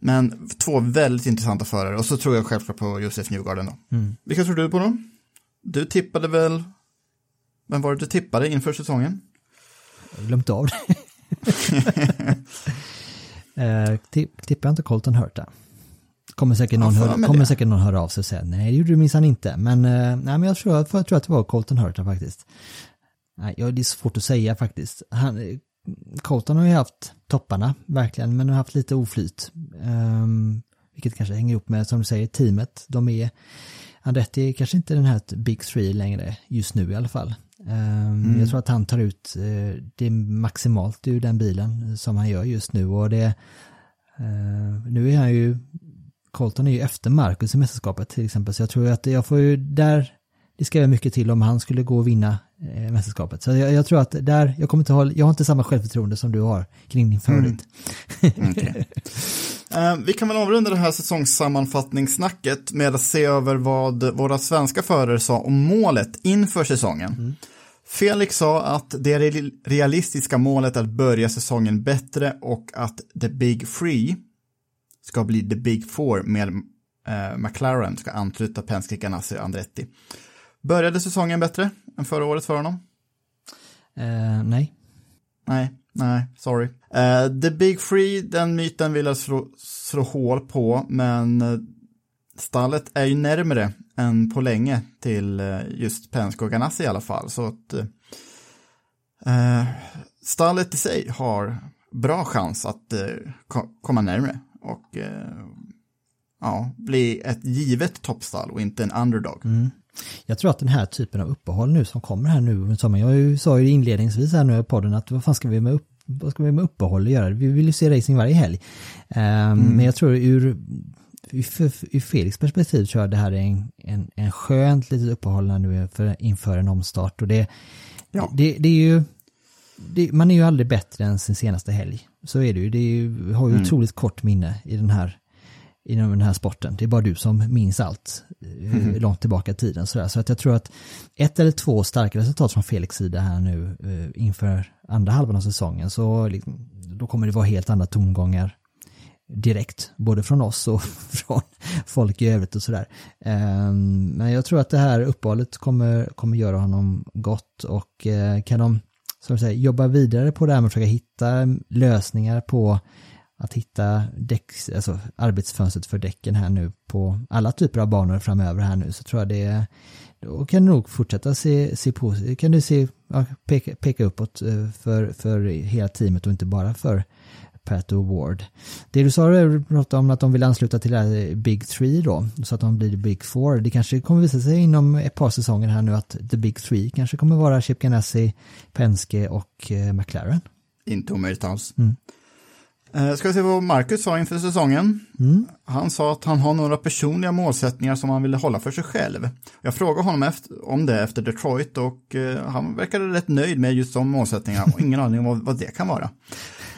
Men två väldigt intressanta förare och så tror jag självklart på Josef Newgarden då. Vilka tror du på då? Du tippade väl, vem var det du tippade inför säsongen? Jag glömt av det. [LAUGHS] eh, tipp, tippar jag inte Colton Hurta? Kommer säkert, någon Ja, kommer säkert någon höra av sig och säga nej det gjorde du minsann inte. Men, eh, nej, men jag, tror, jag tror att det var Colton Hurta faktiskt. Nej, ja, det är svårt att säga faktiskt. Han, eh, Colton har ju haft topparna, verkligen, men har haft lite oflyt. Ehm, vilket kanske hänger ihop med, som du säger, teamet. De är, Andretti är kanske inte den här Big Three längre, just nu i alla fall. Ehm, Jag tror att han tar ut eh, det maximalt ur den bilen som han gör just nu. Och det eh, nu är han ju Colton är ju efter Marcus i mästerskapet till exempel. Så jag tror att jag får ju där det ska jag mycket till om han skulle gå och vinna eh, mästerskapet. Så jag, jag tror att där, jag kommer inte ha, jag har inte samma självförtroende som du har kring din favorit. [LAUGHS] Eh, vi kan väl avrunda det här säsongssammanfattningssnacket med att se över vad våra svenska förare sa om målet inför säsongen. Felix sa att det re- realistiska målet är att börja säsongen bättre och att the big three ska bli the big four med eh, McLaren ska ansluta Penske, Ganassi och Andretti. Började säsongen bättre än förra året för honom? Eh, nej. Nej, nej, sorry. Eh, the Big Free, den myten vill jag slå, slå hål på, men eh, stallet är ju närmare än på länge till just Penske och Ganassi i alla fall. Så att eh, stallet i sig har bra chans att eh, ko- komma närmare och eh, ja, bli ett givet toppstall och inte en underdog. Jag tror att den här typen av uppehåll nu som kommer här nu sommaren, jag sa ju inledningsvis här nu i podden att vad fan ska vi med, upp, vad ska vi med uppehåll göra? Vi vill ju se racing varje helg. Ehm, Men jag tror ur, ur, ur Felix perspektiv tror jag det här är en, en, en skönt litet uppehåll nu för, inför en omstart och det, Ja. det, det är ju det, man är ju aldrig bättre än sin senaste helg. Så är det ju. Det är ju, har ju otroligt kort minne i den här inom den här sporten. Det är bara du som minns allt eh, långt tillbaka i tiden. Sådär. Så att jag tror att ett eller två starka resultat från Felix sida här nu eh, inför andra halvan av säsongen så liksom, då kommer det vara helt andra tongångar direkt, både från oss och [LAUGHS] från folk i övrigt och sådär. Ehm, Men jag tror att det här uppehållet kommer, kommer göra honom gott och eh, kan de som säger, jobba vidare på det här med att försöka hitta lösningar på att hitta däck, alltså arbetsfönstret för däcken här nu på alla typer av banor framöver här nu så tror jag det då kan du nog fortsätta se, se på, kan du se, ja, peka, peka uppåt eh, för, för hela teamet och inte bara för Pat Ward. Det du sa du pratade om att de vill ansluta till det här Big Three då, så att de blir Big Four. Det kanske kommer visa sig inom ett par säsonger här nu att The Big Three kanske kommer vara Chip Ganassi, Penske och eh, McLaren. Inte omöjligt alls. Mm. Eh, ska vi se vad Marcus sa inför säsongen. Han sa att han har några personliga målsättningar som han ville hålla för sig själv. Jag frågade honom efter, om det efter Detroit och eh, han verkade rätt nöjd med just de målsättningarna och ingen aning om vad, vad det kan vara.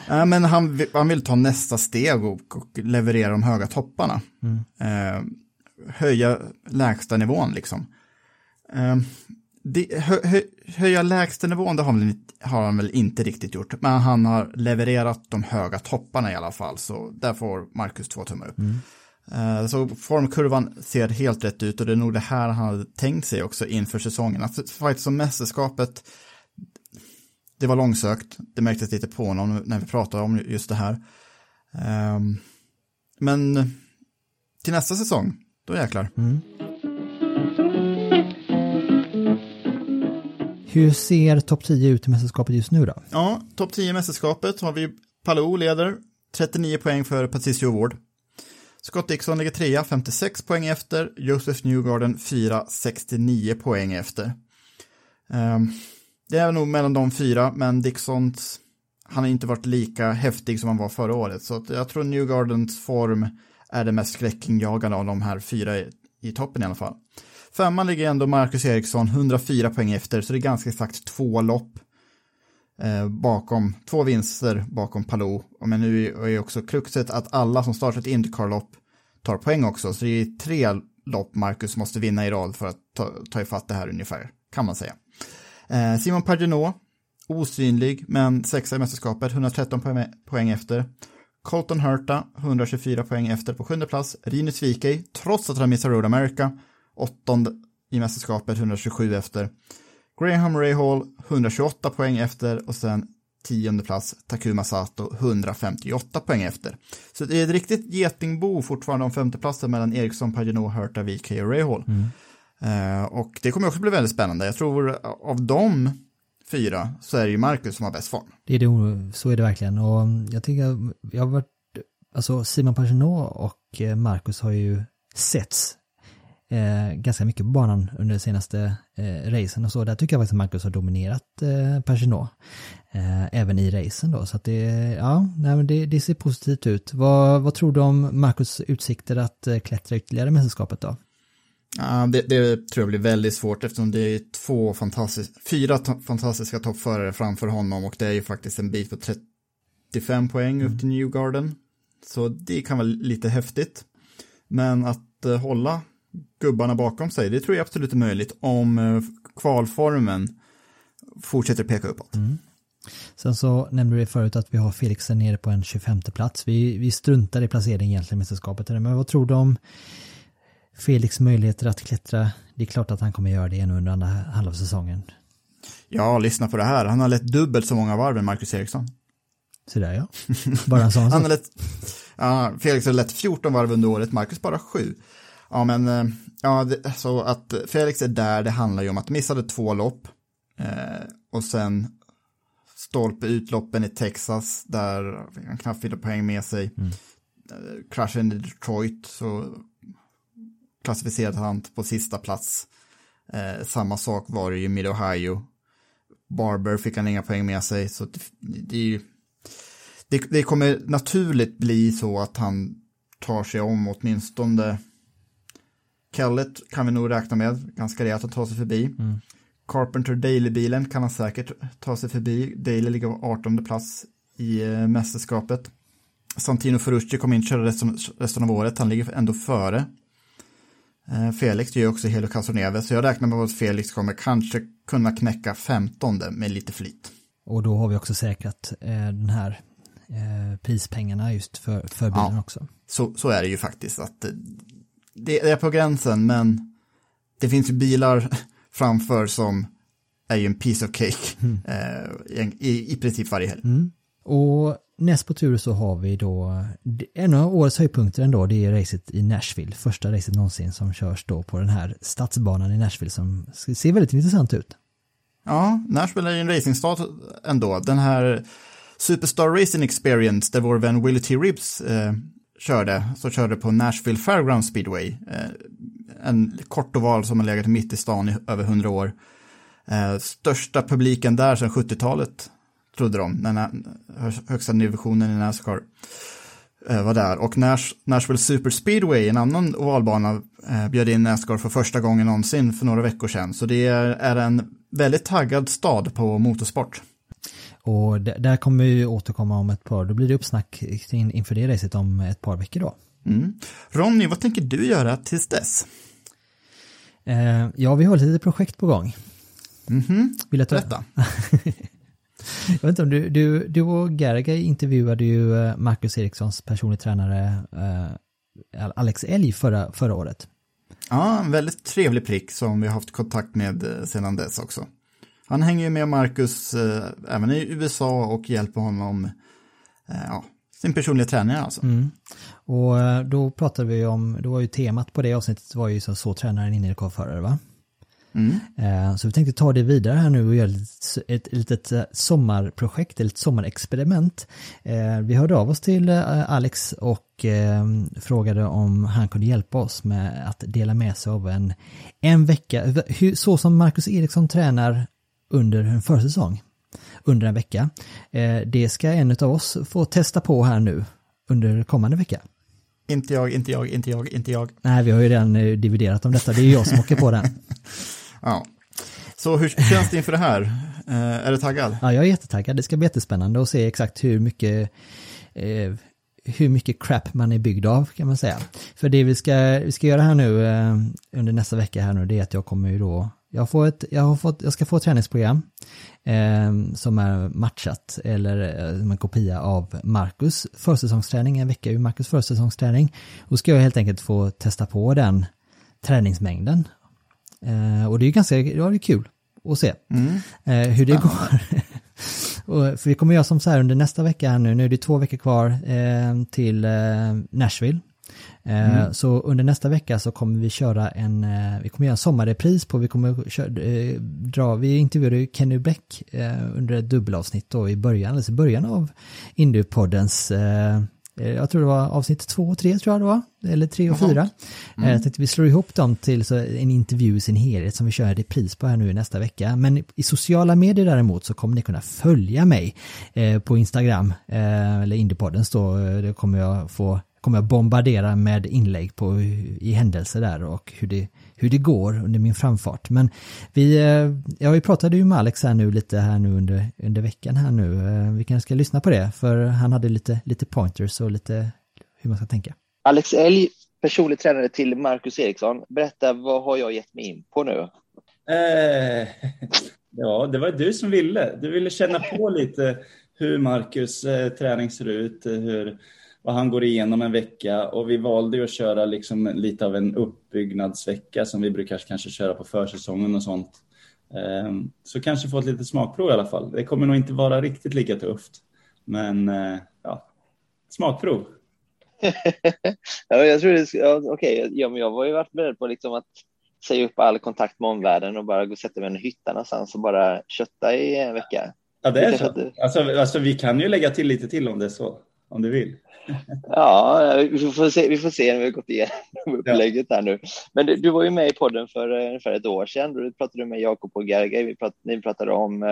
Eh, men han, han vill ta nästa steg och, och leverera de höga topparna. Eh, höja lägsta nivån liksom. Eh, det, hö, hö, höja lägstanivån, det har han, väl, inte- har han väl inte riktigt gjort. Men han har levererat de höga topparna i alla fall. Så där får Marcus två tummar upp. Eh, Så formkurvan ser helt rätt ut och det är nog det här han hade tänkt sig också inför säsongen. Att faktiskt som mästerskapet, det var långsökt. Det märktes lite på honom när vi pratade om just det här. Ehm, Men till nästa säsong, då jäklar. Hur ser topp 10 ut i mästerskapet just nu då? Ja, topp 10 i mästerskapet har vi Palou leder, 39 poäng för Patricio Ward. Scott Dixon ligger trea, 56 poäng efter. Joseph Newgarden fyra, 69 poäng efter. Ehm, det är nog mellan de fyra, men Dixons, han har inte varit lika häftig som han var förra året. Så jag tror Newgardens form är det mest skräckinjagande av de här fyra i, i toppen i alla fall. Femman ligger ändå Marcus Eriksson, 104 poäng efter, så det är ganska exakt två lopp eh, bakom, två vinster bakom Palou. Men nu är också kruxet att alla som startar ett Indycar-lopp tar poäng också, så det är tre lopp Marcus måste vinna i rad för att ta, ta ifatt det här ungefär, kan man säga. Eh, Simon Pagenaud, osynlig, men sexa i mästerskapet, 113 poäng, poäng efter. Colton Hurta, 124 poäng efter på sjunde plats. Rinus Vikey, trots att han missar Road America, åttonde i mästerskapet, 127 efter. Graham Rahal 128 poäng efter och sen tionde plats Takuma Sato 158 poäng efter. Så det är ett riktigt getingbo fortfarande om femteplatsen mellan Eriksson, Pagenaud, Hurta, VK och Rahal. Eh, och det kommer också bli väldigt spännande. Jag tror av de fyra så är det ju Marcus som har bäst form. Det är det, så är det verkligen och jag tycker, jag har varit, alltså Simon Pagenaud och eh, Marcus har ju setts eh, ganska mycket på banan under de senaste eh, racen och så. Där tycker jag faktiskt att Marcus har dominerat eh, Pagenaud. Eh, även i racen då, så att det, ja, nej, men det, det ser positivt ut. Vad, vad tror du om Marcus utsikter att eh, klättra ytterligare i mästerskapet då? Ja, det, det tror jag blir väldigt svårt eftersom det är två fantastiska, fyra fantastiska toppförare framför honom och det är ju faktiskt en bit på 35 poäng upp till Newgarden. Så det kan vara lite häftigt. Men att eh, hålla gubbarna bakom sig, det tror jag absolut är möjligt om eh, kvalformen fortsätter peka uppåt. Sen så nämnde du förut att vi har Felix där nere på en 25 plats. Vi, vi struntar i placering egentligen i mästerskapet. Men vad tror du om Felix möjligheter att klättra? Det är klart att han kommer göra det ännu under andra halva säsongen. Ja, lyssna på det här. Han har lett dubbelt så många varv än Marcus Eriksson. Så där ja. Bara en sån [LAUGHS] Han sak. har lett, ja, Felix har lett 14 varv under året, Marcus bara 7. Ja, men eh, ja, det, så att Felix är där, det handlar ju om att missade två lopp eh, och sen stolpe utloppen i Texas där han knappt fick poäng med sig. Eh, kraschen i Detroit så klassificerade han på sista plats. Eh, samma sak var det ju med Ohio. Barber fick han inga poäng med sig så det, det är ju det, det kommer naturligt bli så att han tar sig om åtminstone Kellet kan vi nog räkna med ganska rejält att ta sig förbi. Carpenter Daily-bilen kan han säkert ta sig förbi. Daily ligger på 18 plats i eh, mästerskapet. Santino Ferrucci kommer inte köra resten, resten av året, han ligger ändå före. Eh, Felix gör också Helo Casoneve, så jag räknar med att Felix kommer kanske kunna knäcka 15 med lite flit. Och då har vi också säkrat eh, den här eh, prispengarna just för, för bilen Ja. också. Så, så är det ju faktiskt. att eh, Det är på gränsen, men det finns ju bilar [LAUGHS] framför som är ju en piece of cake [LAUGHS] eh, i, i, i princip varje helg. Och näst på tur så har vi då en av årets höjdpunkter ändå, det är racet i Nashville. Första racet någonsin som körs då på den här stadsbanan i Nashville som ser väldigt intressant ut. Ja, Nashville är ju en racingstad ändå. Den här Superstar Racing Experience där vår vän Willie T. Ribbs eh, körde, så körde på Nashville Fairground Speedway. Eh, en kort oval som har legat mitt i stan i över hundra år. Eh, största publiken där sedan 70-talet, trodde de, när högsta divisionen i Nascar eh, var där. Och Nash, Nashville Super Speedway, en annan ovalbana, eh, bjöd in Nascar för första gången någonsin för några veckor sedan. Så det är, är en väldigt taggad stad på motorsport. Och där kommer vi återkomma om ett par, då blir det uppsnack in, inför det racet om ett par veckor då. Mm. Ronny, vad tänker du göra tills dess? Eh, ja, vi har lite projekt på gång. Mhm, Vill jag ta berätta. [LAUGHS] Jag vet inte om du, du, du och Gerga intervjuade ju eh, Marcus Erikssons personlig tränare eh, Alex Elg förra, förra året. Ja, en väldigt trevlig prick som vi har haft kontakt med eh, sedan dess också. Han hänger ju med Marcus eh, även i USA och hjälper honom, eh, ja, sin personliga tränare alltså. Och eh, då pratade vi om, då var ju temat på det avsnittet var ju så, så tränar en innerkorvförare va? Eh, Så vi tänkte ta det vidare här nu och göra ett, ett litet eh, sommarprojekt, ett sommarexperiment. Eh, Vi hörde av oss till eh, Alex och frågade om han kunde hjälpa oss med att dela med sig av en, en vecka, hur- så som Marcus Eriksson tränar under en försäsong, under en vecka. Eh, Det ska en av oss få testa på här nu under kommande vecka. Inte jag, inte jag, inte jag, inte jag. Nej, vi har ju redan eh, dividerat om detta, det är jag som åker på den. [LAUGHS] Ja. Så hur känns det inför det här? Eh, är du taggad? Ja, jag är jättetaggad. Det ska bli jättespännande att se exakt hur mycket eh, hur mycket crap man är byggd av kan man säga. För det vi ska, vi ska göra här nu eh, under nästa vecka här nu det är att jag kommer ju då jag, får ett, jag, har fått, jag ska få ett träningsprogram eh, som är matchat eller eh, som en kopia av Marcus försäsongsträning, en vecka ur Marcus försäsongsträning. Och ska jag helt enkelt få testa på den träningsmängden. Eh, och det är ju ganska ja, det är kul att se eh, hur det går. [LAUGHS] Och, för vi kommer göra som så här under nästa vecka här nu, nu är det två veckor kvar eh, till eh, Nashville. Eh, Så under nästa vecka så kommer vi köra en, eh, vi kommer göra en sommarrepris på, vi kommer köra, eh, dra, vi intervjuade ju Kenny eh, under ett dubbelavsnitt då i början, alltså i början av Indie-poddens jag tror det var avsnitt två och tre tror jag det var, eller tre och fyra. Eh, Jag tänkte vi slår ihop dem till så en intervju i sin helhet som vi kör en repris på här nu nästa vecka. Men i sociala medier däremot så kommer ni kunna följa mig på Instagram, eller Indiepoddens då, det kommer jag få kommer jag bombardera med inlägg på i händelser där och hur det, hur det går under min framfart. Men vi, eh, ja, vi pratade ju med Alex här nu lite här nu under, under veckan här nu. Eh, Vi kanske ska lyssna på det för han hade lite, lite pointers och lite hur man ska tänka. Alex Elg, personlig tränare till Marcus Eriksson. Berätta, vad har jag gett mig in på nu? Eh, [LAUGHS] ja, det var du som ville. Du ville känna på lite hur Marcus eh, träning ser ut, hur, vad han går igenom en vecka och vi valde att köra liksom lite av en uppbyggnadsvecka som vi brukar kanske köra på försäsongen och sånt. Eh, så kanske få ett litet smakprov i alla fall. Det kommer nog inte vara riktigt lika tufft, men eh, ja, smakprov. [LAUGHS] ja, jag tror det, ja, okej, ja, men jag var ju varit beredd på liksom att säga upp all kontakt med omvärlden och bara gå och sätta mig i en hytta någonstans och bara kötta i en vecka. Ja, det är så. Alltså, alltså, vi kan ju lägga till lite till om det är så, om du vill. Ja, vi får se, vi får se när vi har gått igenom [LAUGHS] upplägget här nu. Men du, du var ju med i podden för eh, ungefär ett år sedan. Då pratade du med Jakob och Gergay. Vi pratade, ni pratade om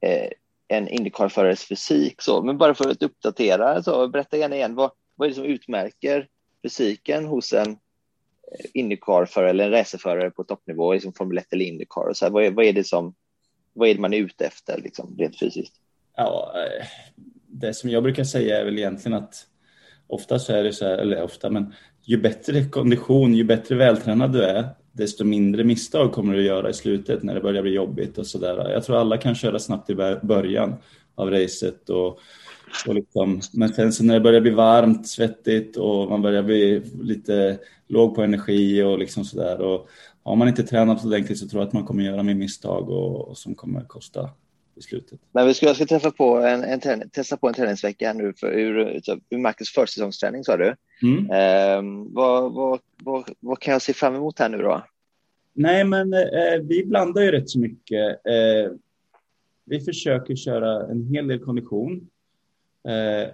eh, en Indycar-förares fysik. Så. Men bara för att uppdatera, så berätta gärna igen. Vad, vad är det som utmärker fysiken hos en eh, Indycar-förare eller en racerförare på toppnivå, liksom Formel 1 eller Indycar? Och så här, vad, är, vad, är det som, vad är det man är ute efter liksom, rent fysiskt? Ja, eh, det som jag brukar säga är väl egentligen att ofta så är det så här, eller ofta, men ju bättre kondition, ju bättre vältränad du är, desto mindre misstag kommer du att göra i slutet när det börjar bli jobbigt och så där. Jag tror alla kan köra snabbt i början av racet och, och liksom, men sen så när det börjar bli varmt, svettigt och man börjar bli lite låg på energi och liksom så där och har man inte tränat ordentligt så tror jag att man kommer göra mer misstag och, och som kommer kosta i slutet. Men vi ska, jag ska träffa på en, en träning, testa på en träningsvecka nu för ur, ur Marcus försäsongsträning sa du. Mm. Eh, vad, vad, vad, vad kan jag se fram emot här nu då? Nej, men eh, vi blandar ju rätt så mycket. Eh, vi försöker köra en hel del kondition. Eh,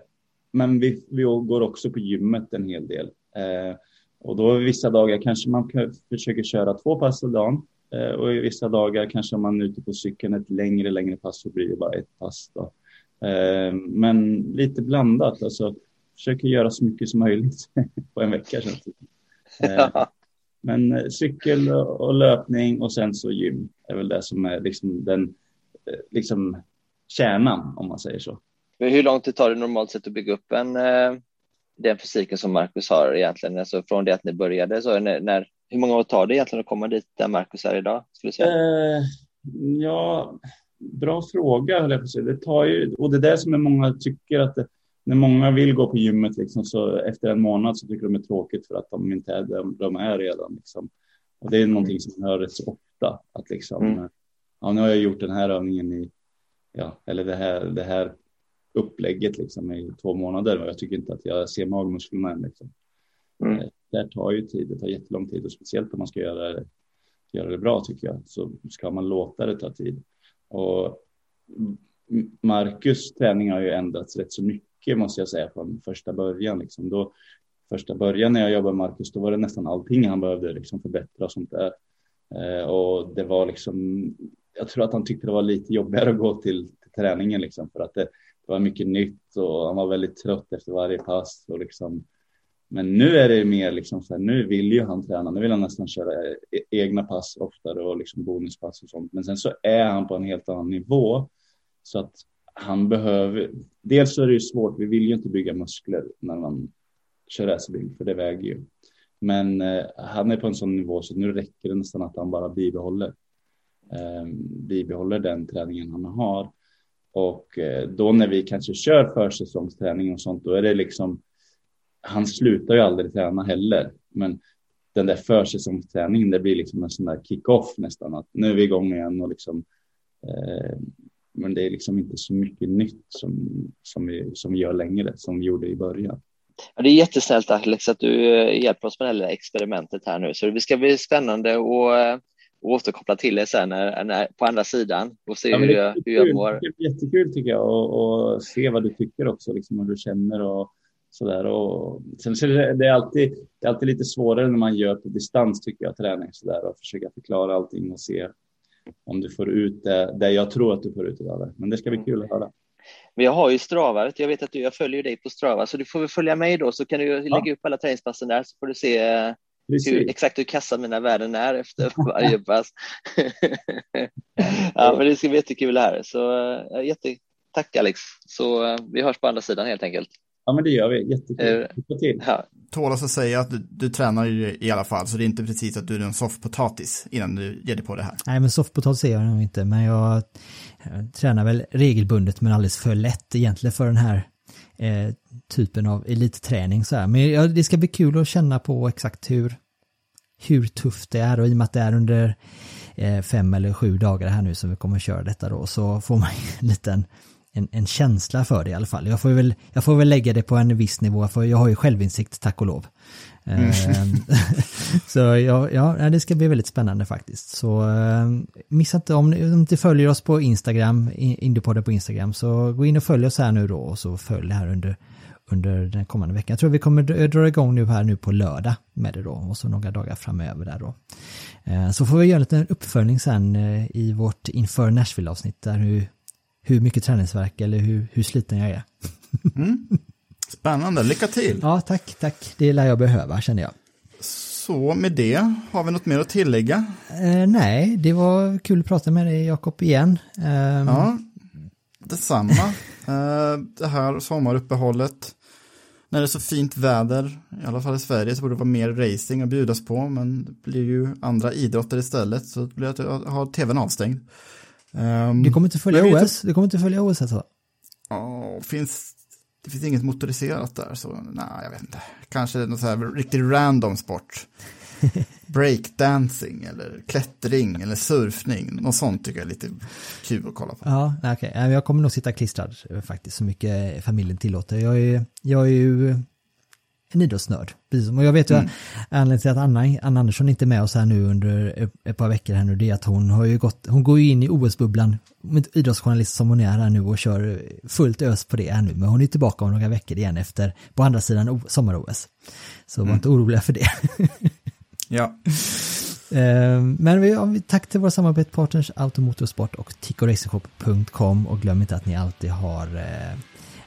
men vi, vi går också på gymmet en hel del. Eh, och då vissa dagar kanske man försöker köra två pass om dagen. Eh, och i vissa dagar kanske man är ute på cykeln ett längre, längre pass så blir det bara ett pass. Då. Eh, men lite blandat, alltså försöker göra så mycket som möjligt [LAUGHS] på en vecka känns det. Eh, [LAUGHS] men cykel och löpning och sen så gym är väl det som är liksom den liksom kärnan om man säger så. Hur lång tid tar det normalt sett att bygga upp en den fysiken som Marcus har egentligen? Alltså från det att ni började, så när, när, hur många år tar det egentligen att komma dit där Marcus är idag? Skulle säga? Eh, ja, bra fråga. Det tar ju, och det är det som är många tycker att det, när många vill gå på gymmet liksom, så efter en månad så tycker de det är tråkigt för att de inte är där de är redan. Liksom. Och det är någonting som man hör rätt så ofta. Att liksom, mm. ja, nu har jag gjort den här övningen i, ja, eller det här, det här upplägget liksom i två månader och jag tycker inte att jag ser magmusklerna än. Liksom. Mm. Eh, det tar ju tid, det tar jättelång tid och speciellt om man ska göra det, göra det bra tycker jag så ska man låta det ta tid. Och Marcus träning har ju ändrats rätt så mycket måste jag säga från första början. Liksom. Då, första början när jag jobbade med Marcus, då var det nästan allting han behövde liksom förbättra och sånt där. Eh, och det var liksom, jag tror att han tyckte det var lite jobbigare att gå till, till träningen liksom för att det, det var mycket nytt och han var väldigt trött efter varje pass och liksom. Men nu är det mer liksom så här, nu vill ju han träna, nu vill han nästan köra e-, egna pass oftare och liksom bonuspass och sånt. Men sen så är han på en helt annan nivå så att han behöver, dels så är det ju svårt, vi vill ju inte bygga muskler när man kör racerbil, för det väger ju. Men eh, han är på en sån nivå så nu räcker det nästan att han bara bibehåller, eh, bibehåller den träningen han har. Och eh, då när vi kanske kör försäsongsträning och sånt, då är det liksom, han slutar ju aldrig träna heller. Men den där försäsongsträningen, det blir liksom en sån där kick-off nästan, att nu är vi igång igen och liksom, eh, men det är liksom inte så mycket nytt som, som, vi, som vi gör längre, som vi gjorde i början. Ja, det är jättesnällt Alex att du eh, hjälper oss med det här experimentet här nu, så det ska bli spännande att och återkoppla till det sen när, när, på andra sidan och se ja, hur, jag, hur jag mår. Det är jättekul tycker jag och, och se vad du tycker också, liksom hur du känner och sådär. Och sen så är det, alltid, det är alltid lite svårare när man gör på distans tycker jag, träning sådär och försöka förklara allting och se om du får ut det, det jag tror att du får ut av det. Men det ska bli kul att höra. Men jag har ju Strava, jag vet att du, jag följer dig på Strava, så du får väl följa mig då så kan du ja. lägga upp alla träningspassen där så får du se hur, exakt hur kassa mina värden är efter [LAUGHS] varje pass. [LAUGHS] ja, men det ska bli jättekul här. Så äh, jätte, tack Alex. Så äh, vi hörs på andra sidan helt enkelt. Ja, men det gör vi. Jättekul. Lycka till. Ja. Tålas att säga att du, du tränar ju i alla fall, så det är inte precis att du är en soffpotatis innan du ger dig på det här. Nej, men soffpotatis är jag nog inte, men jag, jag tränar väl regelbundet men alldeles för lätt egentligen för den här eh, typen av elitträning så här. Men ja, det ska bli kul att känna på exakt hur, hur tufft det är och i och med att det är under eh, fem eller sju dagar här nu som vi kommer att köra detta då så får man en liten en, en känsla för det i alla fall. Jag får väl, jag får väl lägga det på en viss nivå för jag har ju självinsikt tack och lov. Mm. Ehm, [LAUGHS] så ja, ja, det ska bli väldigt spännande faktiskt. Så ehm, missa inte om ni inte följer oss på Instagram, Indiepodden på Instagram, så gå in och följ oss här nu då och så följ det här under, under den kommande veckan. Jag tror vi kommer dra igång nu här nu på lördag med det då och så några dagar framöver där då. Ehm, så får vi göra en liten uppföljning sen eh, i vårt inför Nashville-avsnitt där hur, hur mycket träningsverk eller hur, hur sliten jag är. Mm. Spännande, lycka till! Ja, tack, tack. Det lär jag behöva känner jag. Så med det, har vi något mer att tillägga? Eh, nej, det var kul att prata med dig Jakob igen. Eh, ja, detsamma. eh, det här sommaruppehållet. När det är så fint väder, i alla fall i Sverige, så borde det vara mer racing att bjudas på. Men det blir ju andra idrotter istället, så det blir att jag har tvn avstängd. Um, du kommer inte följa OS? Du kommer inte följa OS alltså? Ja, finns det finns inget motoriserat där, så nej, jag vet inte. Kanske någon så här riktigt random sport. [LAUGHS] Breakdancing eller klättring eller surfning. Något sånt tycker jag är lite kul att kolla på. Ja, okej. Okay. Jag kommer nog sitta klistrad eh, faktiskt så mycket familjen tillåter. Jag är, jag är ju en idrottsnörd. Och jag vet ju mm. anledningen till att Anna, Anna Andersson inte är med oss här nu under ett par veckor här nu, det är att hon har ju gått, hon går ju in i OS-bubblan, idrottsjournalist som hon är här nu och kör fullt ös på det här nu, men hon är tillbaka om några veckor igen efter, på andra sidan sommar-OS. Så var mm. inte oroliga för det. [LAUGHS] ja. [LAUGHS] Eh, Men vi, tack till våra samarbetspartners Automotorsport och TicoRacingshop.com och glöm inte att ni alltid har eh,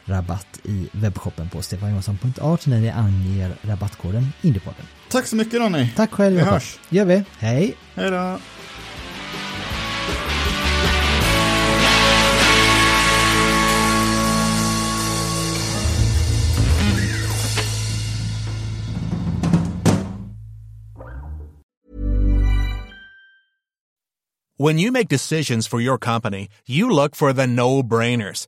rabatt i webbshoppen på stefanjohansson.art när ni anger rabattkoden Indiepodden. Tack så mycket Ronny. Tack själv Vi hörs. gör vi. Hej! Hej då. When you make decisions for your company, you look for the no-brainers.